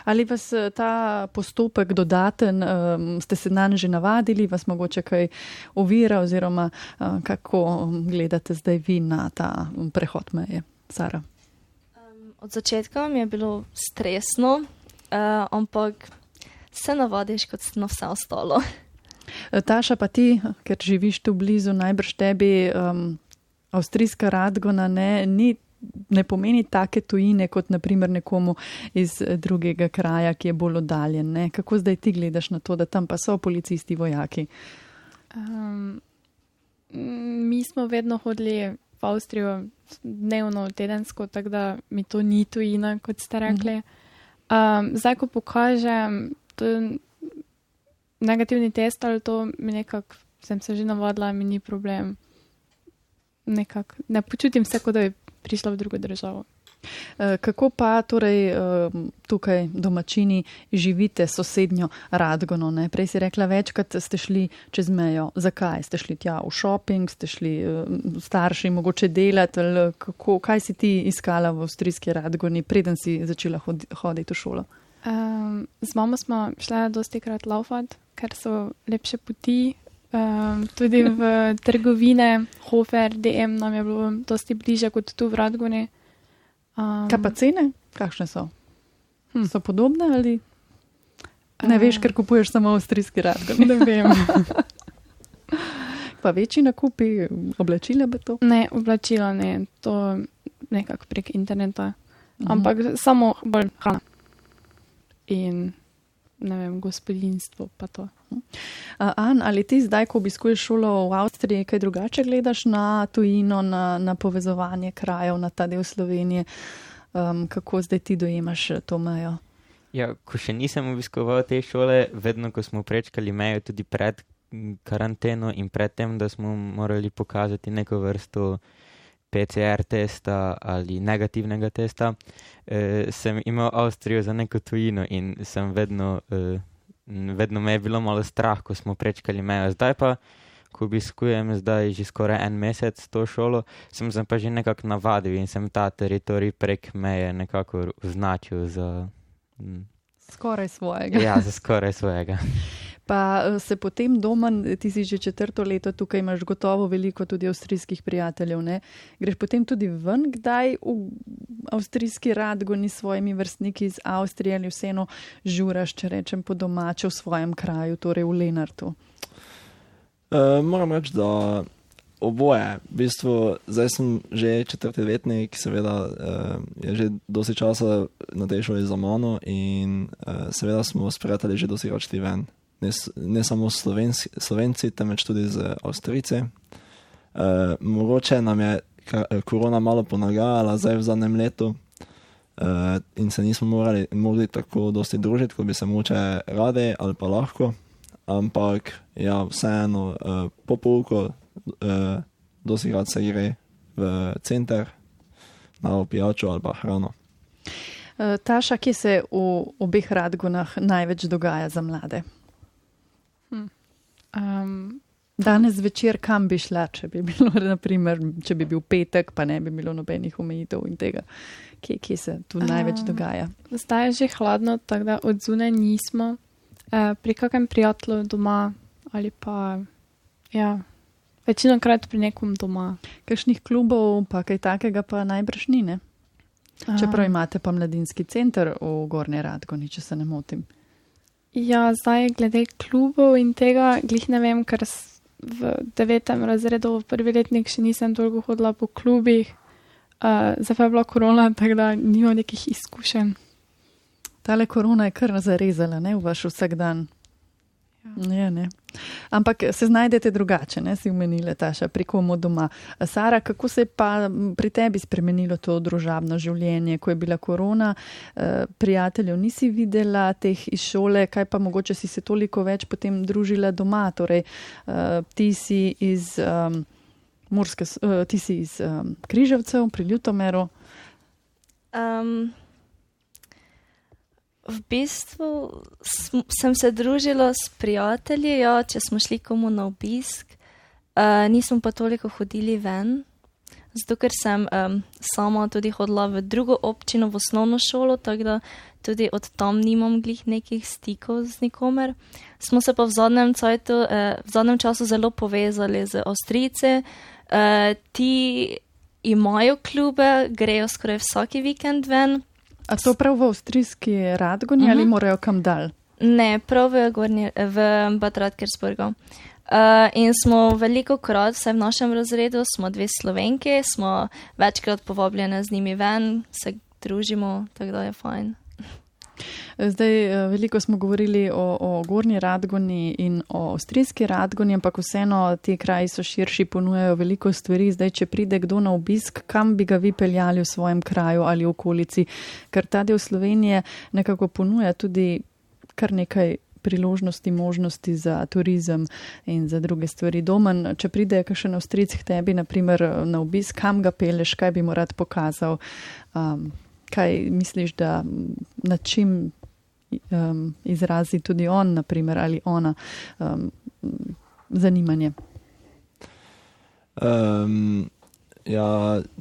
[SPEAKER 1] Ali vas eh, ta postopek dodaten, um, ste se na njega že navadili, vas mogoče kaj ovira, oziroma uh, kako um, gledate zdaj vi na ta um, prehod meje, Sara?
[SPEAKER 2] Um, od začetka mi je bilo stresno, uh, ampak se navadiš kot na vse ostalo.
[SPEAKER 1] Eh, Taša, pa ti, ker živiš tu blizu, najbrž tebi um, avstrijska radgona ne, ni, ne pomeni take tujine kot naprimer nekomu iz eh, drugega kraja, ki je bolj oddaljen. Ne? Kako zdaj ti gledaš na to, da tam pa so policisti, vojaki?
[SPEAKER 4] Um, mi smo vedno hodili v Avstrijo dnevno, tedensko, tako da mi to ni tujina, kot ste rekli. Um, zdaj, ko pokažem negativni test ali to, mi nekako sem se že navadila, mi ni problem. Nekak, ne počutim se, kot da bi prišla v drugo državo.
[SPEAKER 1] Eh, kako pa torej eh, tukaj domačini živite sosednjo Radgono? Ne? Prej si rekla večkrat, ste šli čez mejo. Zakaj ste šli tja v šoping, ste šli eh, starši mogoče delati? Kako, kaj si ti iskala v avstrijski Radgoni, preden si začela hoditi v šolo?
[SPEAKER 4] Um, z mamo smo šli dosti krat laufati, ker so lepše poti. Um, tudi v trgovine, Hofer, DM nam je bilo dosti bliže kot tu v Radgoni.
[SPEAKER 1] Um, Kaj pa cene, kakšne so? Hm. So podobne ali ne uh, veš, ker kupuješ samo avstrijski rad?
[SPEAKER 4] Ne vem.
[SPEAKER 1] pa večji nakupi oblačila bi to?
[SPEAKER 4] Ne, oblačila ne, to nekako prek interneta. Uh -huh. Ampak samo bolj hrana. In ne vem, gospodinstvo pa to.
[SPEAKER 1] Uh, An, ali ti zdaj, ko obiskuješ šolo v Avstriji, kaj drugače gledaš na tujino, na, na povezovanje krajev, na ta del Slovenije? Um, kako zdaj ti dojemaš to mejo?
[SPEAKER 3] Ja, ko še nisem obiskoval te šole, vedno, ko smo prečkali mejo, tudi pred karanteno in pred tem, da smo morali pokazati neko vrsto PCR testa ali negativnega testa, eh, sem imel Avstrijo za neko tujino in sem vedno. Eh, vedno me je bilo malo strah, ko smo prečkali mejo. Zdaj pa, ko obiskujem zdaj že skoraj en mesec to šolo, sem se pa že nekako navadil in sem ta teritorij prek meje nekako označil za.
[SPEAKER 1] Skoraj svojega.
[SPEAKER 3] Ja, za skoraj svojega.
[SPEAKER 1] Pa eh, se potem doma, ti si že četrto leto tukaj, imaš gotovo veliko tudi avstrijskih prijateljev. Ne? Greš potem tudi ven, kdaj v avstrijski radgoni s svojimi vrstniki iz Avstrije ali vseeno žuraš, če rečem po domače v svojem kraju, torej v Lenartu?
[SPEAKER 5] Uh, moram reči, da oboje. V bistvu, zdaj sem že četrti letnik, seveda uh, je že dosti časa na tej šoli za mano in uh, seveda smo s prijatelji že dosti odšli ven ne, ne samo Slovenci, Slovenci, temveč tudi z Avstrijci. E, mogoče nam je korona malo ponagajala zdaj v zadnjem letu e, in se nismo morali, mogli tako dosti družiti, kot bi se moče radi ali pa lahko. Ampak ja, vseeno, e, po polku, e, dosti rad se gre v center na opijačo ali pa hrano.
[SPEAKER 1] Taša, kje se v obeh radgunah največ dogaja za mlade? Um, danes zvečer, kam bi šla, če bi, bilo, naprimer, če bi bil petek, pa ne bi bilo nobenih omejitev in tega, kje, kje se tu največ dogaja.
[SPEAKER 4] Zdaj je že hladno, tako da od zunaj nismo, uh, pri kakem prijatelju doma ali pa, ja, večino krat pri nekom doma.
[SPEAKER 1] Kakšnih klubov, pa kaj takega, pa najbrž ni, ne? Čeprav imate pa mladinski center v Gornji Radgoni, če se ne motim.
[SPEAKER 4] Ja, zdaj glede klubov in tega, glih ne vem, ker v devetem razredu, v prvi letnik še nisem dolgo hodila po klubih, uh, zdaj pa je bila korona, tako da nimam nekih izkušenj.
[SPEAKER 1] Tale korona je kar zarezala, ne, v vaš vsak dan. Ja, ne. Ampak se znajdete drugače, ne si umenila, Taša, pri komu doma. Sara, kako se je pa pri tebi spremenilo to družabno življenje, ko je bila korona, eh, prijateljev nisi videla, teh iz šole, kaj pa mogoče si se toliko več potem družila doma, torej eh, ti si iz, um, Murske, uh, ti si iz um, Križevcev pri Ljutomeru.
[SPEAKER 2] Um v bistvu sem se družila s prijatelji, ja, če smo šli komu na obisk, uh, nismo pa toliko hodili ven. Zato, ker sem um, sama tudi hodila v drugo občino, v osnovno šolo, tako da tudi od tam nimam glih nekih stikov z nikomer. Smo se pa v zadnjem, cajtu, uh, v zadnjem času zelo povezali z Avstrijci. Uh, ti imajo klube, grejo skoraj vsaki vikend ven,
[SPEAKER 1] A to prav v avstrijski Radgoni uh -huh. ali mhm. morajo kam dal?
[SPEAKER 2] Ne, prav v, Gorni, v Bad Radkersburgu. Uh, in smo veliko krat, vse v našem razredu, smo dve slovenki, smo večkrat povabljene z njimi ven, se družimo, tako da je fajn.
[SPEAKER 1] Zdaj, eh, veliko smo govorili o, o Gornji Radgoni in o Avstrijski Radgoni, ampak vseeno ti kraji so širši, ponujajo veliko stvari. Zdaj, če pride kdo na obisk, kam bi ga vi peljali v svojem kraju ali okolici, ker ta del Slovenije nekako ponuja tudi kar nekaj priložnosti, možnosti za turizem in za druge stvari. Domen, če pride kakšen Avstrijc k tebi, naprimer na obisk, kam ga peleš, kaj bi mu rad pokazal. Um, kaj misliš, da na čim um, izrazi tudi on, naprimer, ali ona um, zanimanje?
[SPEAKER 5] Um, ja,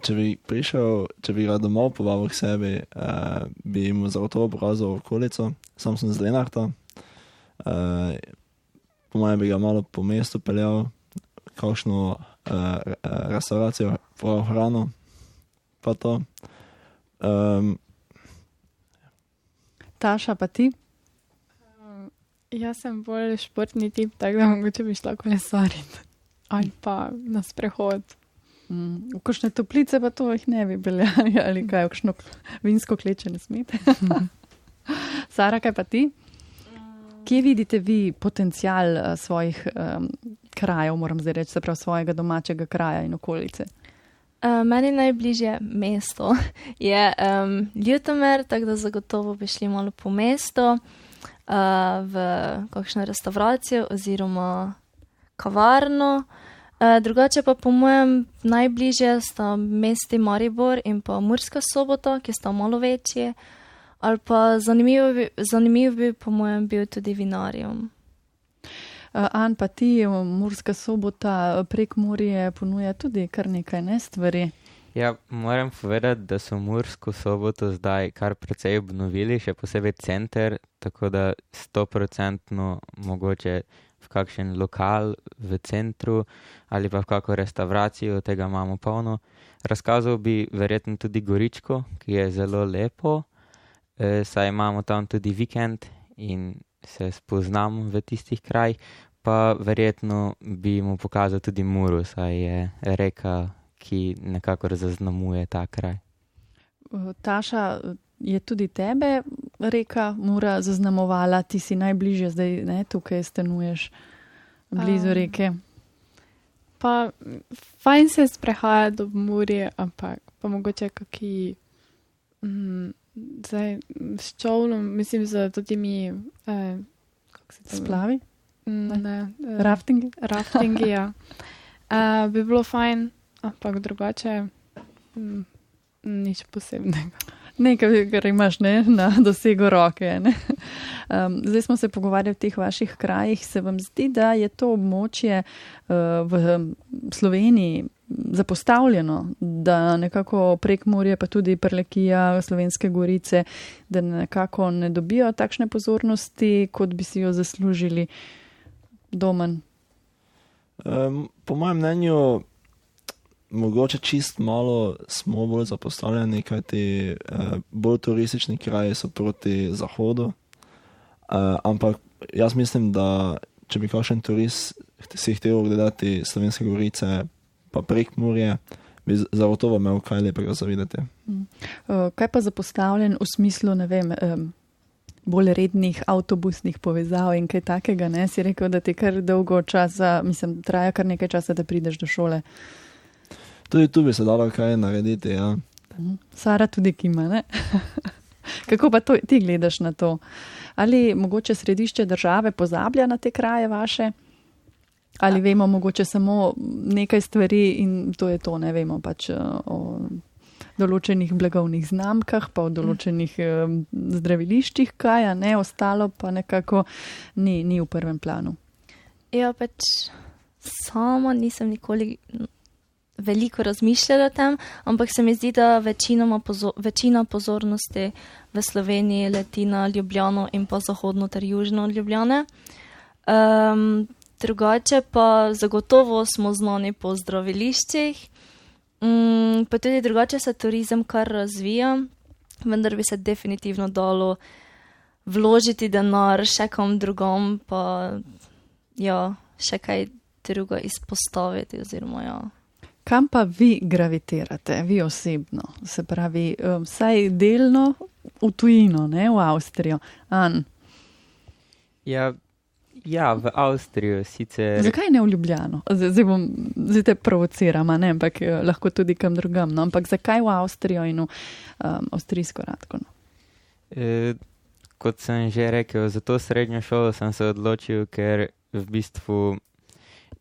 [SPEAKER 5] če bi prišel, če bi ga domov povabil k sebi, uh, bi mu zagotovo pokazal okolico. Sam sem z Lenarta. Uh, po mojem bi ga malo po mestu peljal, kakšno uh, restauracijo, prav hrano, pa to. Um,
[SPEAKER 1] Taša, pa ti?
[SPEAKER 4] Um, jaz sem bolj športni tip, tako da mogoče bi šla kolesariti ali pa na sprehod.
[SPEAKER 1] Mm, v kakšne toplice pa to jih ne bi bile, ali kaj, v kakšno vinsko kleče ne smete. Sara, kaj pa ti? Kje vidite vi potencial uh, svojih um, krajev, moram zdaj reči, se pravi svojega domačega kraja in okolice?
[SPEAKER 2] Uh, meni najbližje mesto je um, Ljutomer, tako da zagotovo bi šli malo po mestu, uh, v kakšno restauracijo oziroma kavarno. Uh, drugače pa po mojem najbližje sta mesti Maribor in pa Murska sobota, ki sta malo večji. Ali pa zanimivo bi, zanimiv bi po mojem bil tudi vinarium.
[SPEAKER 1] Uh, An pa ti, Murska sobota prek Morije ponuja tudi kar nekaj ne stvari.
[SPEAKER 3] Ja, moram povedati, da so Mursko soboto zdaj kar precej obnovili, še posebej center, tako da stoprocentno mogoče v kakšen lokal v centru ali pa v kakšno restauracijo, tega imamo polno. Razkazal bi verjetno tudi Goričko, ki je zelo lepo, eh, saj imamo tam tudi vikend in se spoznam v tistih krajih, pa verjetno bi mu pokazal tudi Muru, saj je reka, ki nekako zaznamuje ta kraj.
[SPEAKER 1] Taša, je tudi tebe reka Mura zaznamovala, ti si najbližje zdaj, ne, tukaj stanuješ blizu
[SPEAKER 4] Um,
[SPEAKER 1] reke.
[SPEAKER 4] Pa fajn se sprehaja do Muri, ampak pa mogoče kaki. Mm, zdaj s čovnom, mislim, z temi. Eh?
[SPEAKER 1] Splavi,
[SPEAKER 4] Mm,
[SPEAKER 1] Ne.
[SPEAKER 4] Ne, eh,
[SPEAKER 1] raftingi.
[SPEAKER 4] raftingi. Ja. Uh, bi bilo fajn, ampak drugače mm, nič posebnega.
[SPEAKER 1] Nekaj, kar imaš ne, na dosegu roke. Ne? Um, zdaj smo se pogovarjali o teh vaših krajih. Se vam zdi, da je to območje uh, v Sloveniji zapostavljeno, da nekako prek Morja, pa tudi Prlekija, Slovenske gorice, da nekako ne dobijo takšne pozornosti, kot bi si jo zaslužili domen?
[SPEAKER 5] Um, po mojem mnenju, mogoče čist malo smo bolj zapostavljeni, kajti uh, bolj turistični kraji so proti zahodu. Uh, ampak jaz mislim, da če bi kakšen turist si hotel gledati slovenske gorice, pa prek Murje, bi zagotovo imel kaj lepega za videti.
[SPEAKER 1] Uh, kaj pa zapostavljen v smislu, ne vem, um, bolj rednih avtobusnih povezav in kaj takega, ne? Si rekel, da ti kar dolgo časa, mislim, traja kar nekaj časa, da prideš do šole.
[SPEAKER 5] Tudi tu bi se dalo kaj narediti. Ja.
[SPEAKER 1] Sara tudi kima, ne? Kako pa to, ti gledaš na to? Ali mogoče središče države pozablja na te kraje vaše? Ali vemo mogoče samo nekaj stvari in to je to, ne vemo pač eh, o določenih blagovnih znamkah, pa o določenih eh, zdraviliščih, kaj, a ne, ostalo pa nekako ni, ni v prvem planu.
[SPEAKER 2] Ja, pač sama nisem nikoli veliko razmišljala o tem, ampak se mi zdi, da večinoma pozo večina pozornosti v Sloveniji leti na Ljubljano in pa zahodno ter južno od Ljubljane. Um, drugače pa zagotovo smo znani po zdraviliščih, um, pa tudi drugače se turizem kar razvija, vendar bi se definitivno dalo vložiti denar še kam drugam, pa ja, še kaj druga izpostaviti. Oziroma, ja.
[SPEAKER 1] Kam pa vi gravitirate, vi osebno? Se pravi, eh, vsaj delno v tujino, ne v Avstrijo. An,
[SPEAKER 3] Ja, ja, v Avstrijo sicer.
[SPEAKER 1] zakaj ne v Ljubljano? Zdaj, bom, zdaj te provociram, ne, ampak eh, lahko tudi kam drugam. No? Ampak zakaj v Avstrijo in v um, avstrijsko radko? No?
[SPEAKER 3] Eh, kot sem že rekel, za to srednjo šolo sem se odločil, ker v bistvu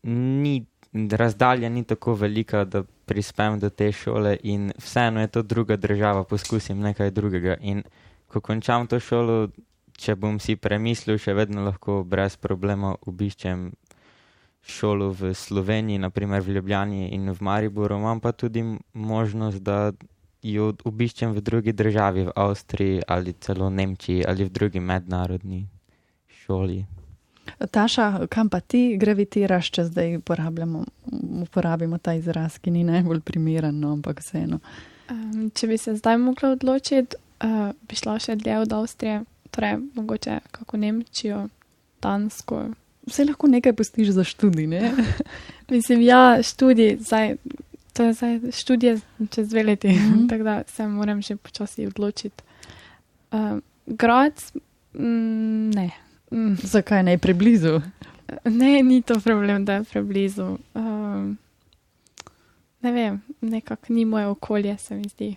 [SPEAKER 3] ni, razdalja ni tako velika, da prispem do te šole in vseeno je to druga država, poskusim nekaj drugega. In ko končam to šolo, če bom si premislil, še vedno lahko brez problema obiščem šolo v Sloveniji, naprimer v Ljubljani in v Mariboru, imam pa tudi možnost, da jo obiščem v drugi državi, v Avstriji ali celo Nemčiji ali v drugi mednarodni šoli.
[SPEAKER 1] Taša, kam pa ti gravitiraš, če zdaj uporabimo ta izraz, ki ni najbolj primeren, no, ampak vseeno.
[SPEAKER 4] Um, če bi se zdaj mogla odločiti, uh, bi šla še dlje od Avstrije, torej mogoče kako Nemčijo, Dansko.
[SPEAKER 1] Vse lahko nekaj pustiš za študij, ne?
[SPEAKER 4] Mislim, ja, študij, zdaj, to je zdaj študije čez dve leti, mm. -hmm. tako da se moram že počasi odločiti. Uh, grad, mm, ne. Mm,
[SPEAKER 1] Zakaj ne preblizu?
[SPEAKER 4] ne, ni to problem, da je preblizu. Um, ne vem, nekako ni moje okolje, se mi zdi.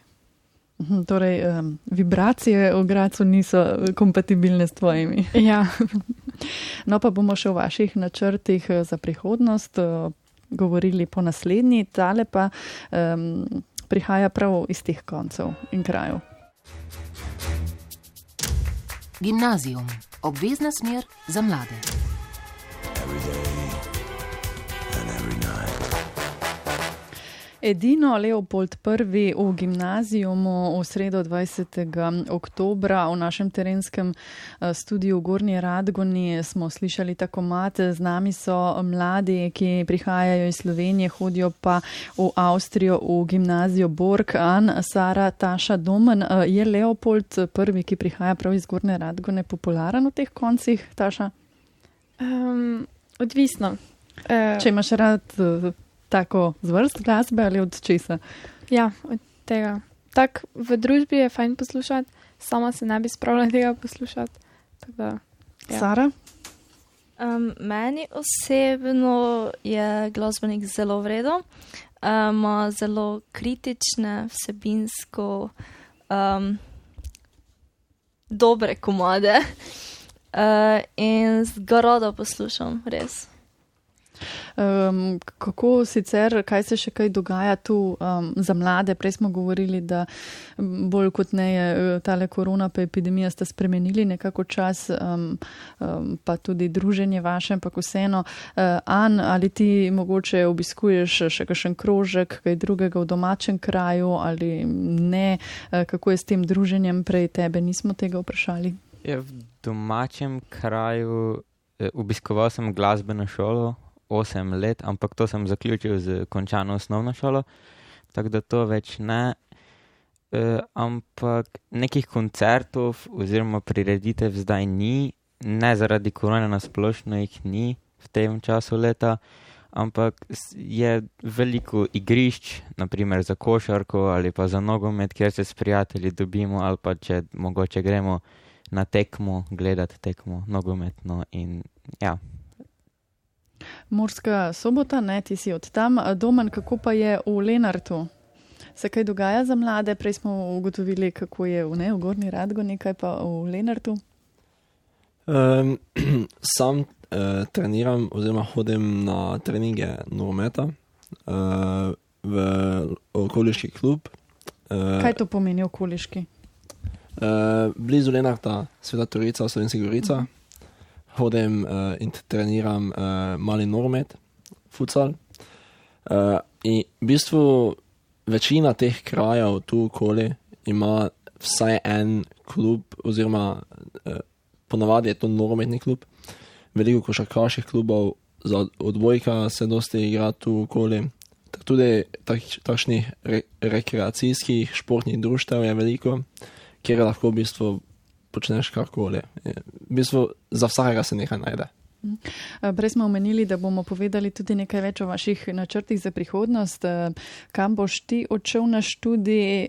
[SPEAKER 1] Mhm, Torej, um, vibracije v Gracu niso eh, kompatibilne s tvojimi.
[SPEAKER 4] Ja.
[SPEAKER 1] No, pa bomo še o vaših načrtih eh, za prihodnost eh, govorili po naslednji, tale pa um, prihaja prav iz teh koncev in krajev.
[SPEAKER 6] Gimnazijum, obvezna smer za mlade.
[SPEAKER 7] Every
[SPEAKER 1] Edino Leopold I v gimnazijumu v sredo 20. oktobra v našem terenskem eh, studiu v Gornji Radgoni smo slišali tako mate. Z nami so mladi, ki prihajajo iz Slovenije, hodijo pa v Avstrijo v gimnazijo Borg, An, Sara, Taša, Domen. Eh, Je Leopold I, ki prihaja prav iz Gornje Radgone, popularen v teh koncih, Taša?
[SPEAKER 4] Um, odvisno. Uh,
[SPEAKER 1] Če imaš rad tako zvrst glasbe ali od česa?
[SPEAKER 4] Ja, od tega. Tako v družbi je fajn poslušati, sama se ne bi spravila tega poslušati. Da, Ja.
[SPEAKER 1] Sara?
[SPEAKER 2] Um, meni osebno je glasbenik zelo vredo, ima um, zelo kritične, vsebinsko um, dobre komade uh, in ga rada poslušam, res.
[SPEAKER 1] Um, kako sicer, kaj se še kaj dogaja tu um, za mlade? Prej smo govorili, da bolj kot ne je eh, tale korona pa epidemija sta spremenili nekako čas, um, um, pa tudi druženje vaše, ampak vseeno. Uh, An, ali ti mogoče obiskuješ še kakšen krožek, kaj drugega v domačem kraju ali ne? Uh, kako je s tem druženjem prej tebe? Nismo tega vprašali.
[SPEAKER 3] Ja, v domačem kraju obiskoval sem glasbeno šolo 8 let, ampak to sem zaključil z končano osnovno šolo, tako da to več ne. E, ampak nekih koncertov oziroma prireditev zdaj ni, ne zaradi korona nasplošno jih ni v tem času leta, ampak je veliko igrišč, naprimer za košarko ali pa za nogomet, kjer se s prijatelji dobimo ali pa če mogoče gremo na tekmo, gledati tekmo, nogometno. In, ja.
[SPEAKER 1] Morska sobota, ne, ti si od tam. Domen, kako pa je v Lenartu? Se kaj dogaja za mlade? Prej smo ugotovili, kako je v, ne, v Gorni Radgo, nekaj pa v Lenartu.
[SPEAKER 5] Um, sam uh, treniram oziroma hodim na treninge nogometa uh, v okoliški klub. Uh,
[SPEAKER 1] Kaj to pomeni okoliški?
[SPEAKER 5] Uh, blizu Lenarta, Sveta Torica, Slovenska Gorica. Hodim uh, in treniram uh, mali nogomet, futsal. Uh, in v bistvu večina teh krajev tu okoli ima vsaj en klub, oziroma uh, ponavadi je to nogometni klub. Veliko košarkaških klubov, za odbojka se dosti igra tu okoli. Tudi tak, takšnih re, rekreacijskih športnih društev je veliko kjer lahko v bistvu počneš karkoli. V bistvu za vsakega se nekaj najde.
[SPEAKER 1] Eh, Prej smo omenili, da bomo povedali tudi nekaj več o vaših načrtih za prihodnost. Eh, Kam boš ti odšel na študij,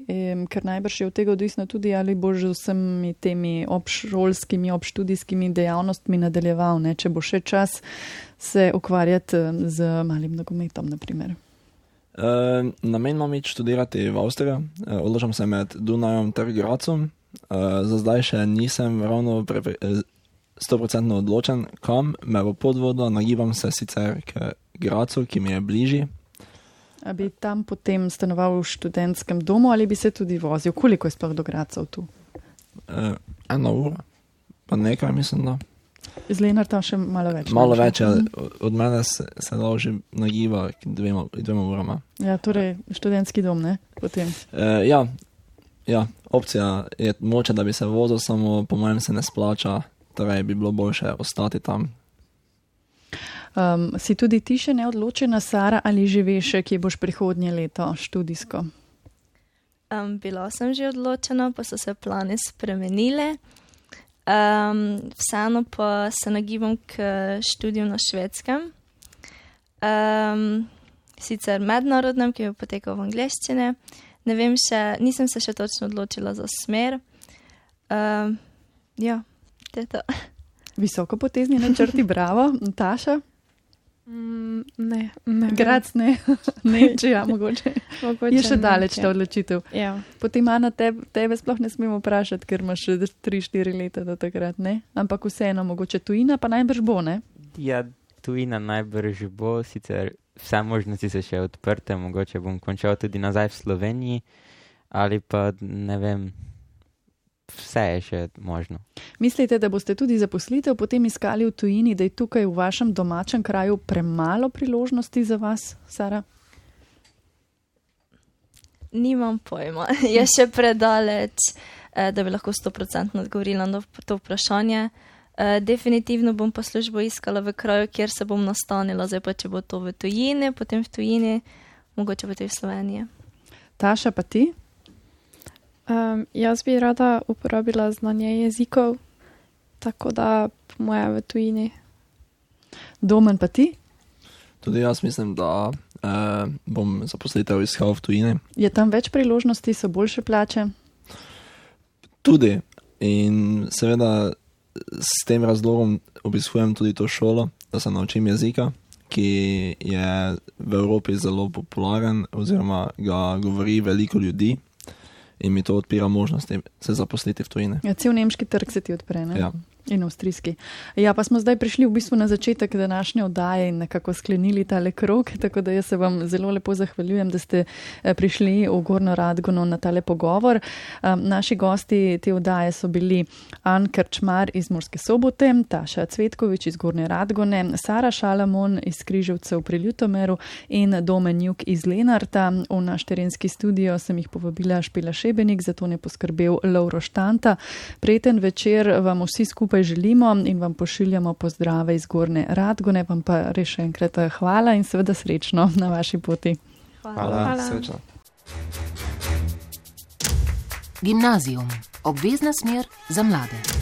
[SPEAKER 1] ker najbrž je od tega odvisno tudi, ali boš z vsemi temi obšolskimi, obštudijskimi dejavnostmi nadaljeval, ne? če bo še čas se ukvarjati eh, z malim nogometom, naprimer.
[SPEAKER 5] Uh, namen imam iti študirati v Avstrijo, odločam se med Dunajem ter Gracom. Uh, za zdaj še nisem ravno eh, 100% odločen, kam me bo podvodilo, nagibam se sicer k Gracu, ki mi je bližji.
[SPEAKER 1] A bi tam potem stanoval v študentskem domu ali bi se tudi vozil? Koliko je sploh do Gracov tu?
[SPEAKER 5] Uh, eno uro, pa nekaj mislim, da.
[SPEAKER 1] Iz Lenarta še malo več.
[SPEAKER 5] Malo več, je, od mene se, se da že nagiba k dvema, dvema urama.
[SPEAKER 1] Ja, torej študentski dom, ne? Potem.
[SPEAKER 5] Uh, ja, ja, opcija je moče, da bi se vozil, samo po mojem se ne splača, torej bi bilo boljše ostati tam.
[SPEAKER 1] Um, si tudi ti še neodločena, Sara, ali že veš, kje boš prihodnje leto študijsko?
[SPEAKER 2] Um, bila sem že odločena, pa so se plani spremenile. Um, vseeno pa se nagibam k študiju na švedskem. Um, sicer mednarodnem, ki bo potekal v angleščini. Ne vem še, nisem se še točno odločila za smer. Um, ja, to je to.
[SPEAKER 1] Visoko potezni načrti, bravo, Taša,
[SPEAKER 4] Mm, ne, ne.
[SPEAKER 1] Grac ne, ne, če ja, mogoče.
[SPEAKER 4] Mogoče
[SPEAKER 1] Je še
[SPEAKER 4] ne,
[SPEAKER 1] daleč ta odločitev.
[SPEAKER 4] Ja.
[SPEAKER 1] Potem, Ana, tebe, tebe sploh ne smemo vprašati, ker imaš še 3-4 leta do takrat, ne? Ampak vseeno, mogoče tujina pa najbrž bo, ne?
[SPEAKER 3] Ja, tujina najbrž bo, sicer vse možnosti so še odprte, mogoče bom končal tudi nazaj v Sloveniji, ali pa ne vem, vse je še možno.
[SPEAKER 1] Mislite, da boste tudi zaposlitev potem iskali v tujini, da je tukaj v vašem domačem kraju premalo priložnosti za vas, Sara?
[SPEAKER 2] Nimam pojma, je še predaleč, eh, da bi lahko 100% odgovorila na to vprašanje. Definitivno bom pa službo iskala v kraju, kjer se bom nastanila, zdaj pa če bo to v tujini, potem v tujini, mogoče pa tudi v Sloveniji.
[SPEAKER 1] Taša, pa ti?
[SPEAKER 4] Um, jaz bi rada uporabila znanje jezikov, tako da po moje v tujini.
[SPEAKER 1] Domen pa ti?
[SPEAKER 5] Tudi jaz mislim, da uh, bom zaposlitev iskal v tujini.
[SPEAKER 1] Je tam več priložnosti, so boljše plače?
[SPEAKER 5] Tudi in seveda s tem razlogom obiskujem tudi to šolo, da se naučim jezika, ki je v Evropi zelo popularen, oziroma ga govori veliko ljudi in mi to odpira možnosti se zaposliti v tujini.
[SPEAKER 1] Ja, cel nemški trg se ti odpre, ne?
[SPEAKER 5] Ja.
[SPEAKER 1] In avstrijski. Ja, pa smo zdaj prišli v bistvu na začetek današnje oddaje in nekako sklenili tale krok, tako da jaz se vam zelo lepo zahvaljujem, da ste eh, prišli v Gorno Radgono na tale pogovor. Um, naši gosti te oddaje so bili An Krčmar iz Morske sobote, Taša Cvetkovič iz Gorne Radgone, Sara Šalamon iz Križevcev pri Ljutomeru in Domen Juk iz Lenarta. V naš terenski studio sem jih povabila Špela Šebenik, zato ne poskrbel Lauro Štanta. Prijeten večer vam vsi skupaj želimo in vam pošiljamo pozdrave iz Gorne Radgone, vam pa res še enkrat eh, hvala in seveda srečno na vaši poti.
[SPEAKER 4] Hvala.
[SPEAKER 5] Srečno.
[SPEAKER 6] Gimnazijum, obvezna smer za mlade.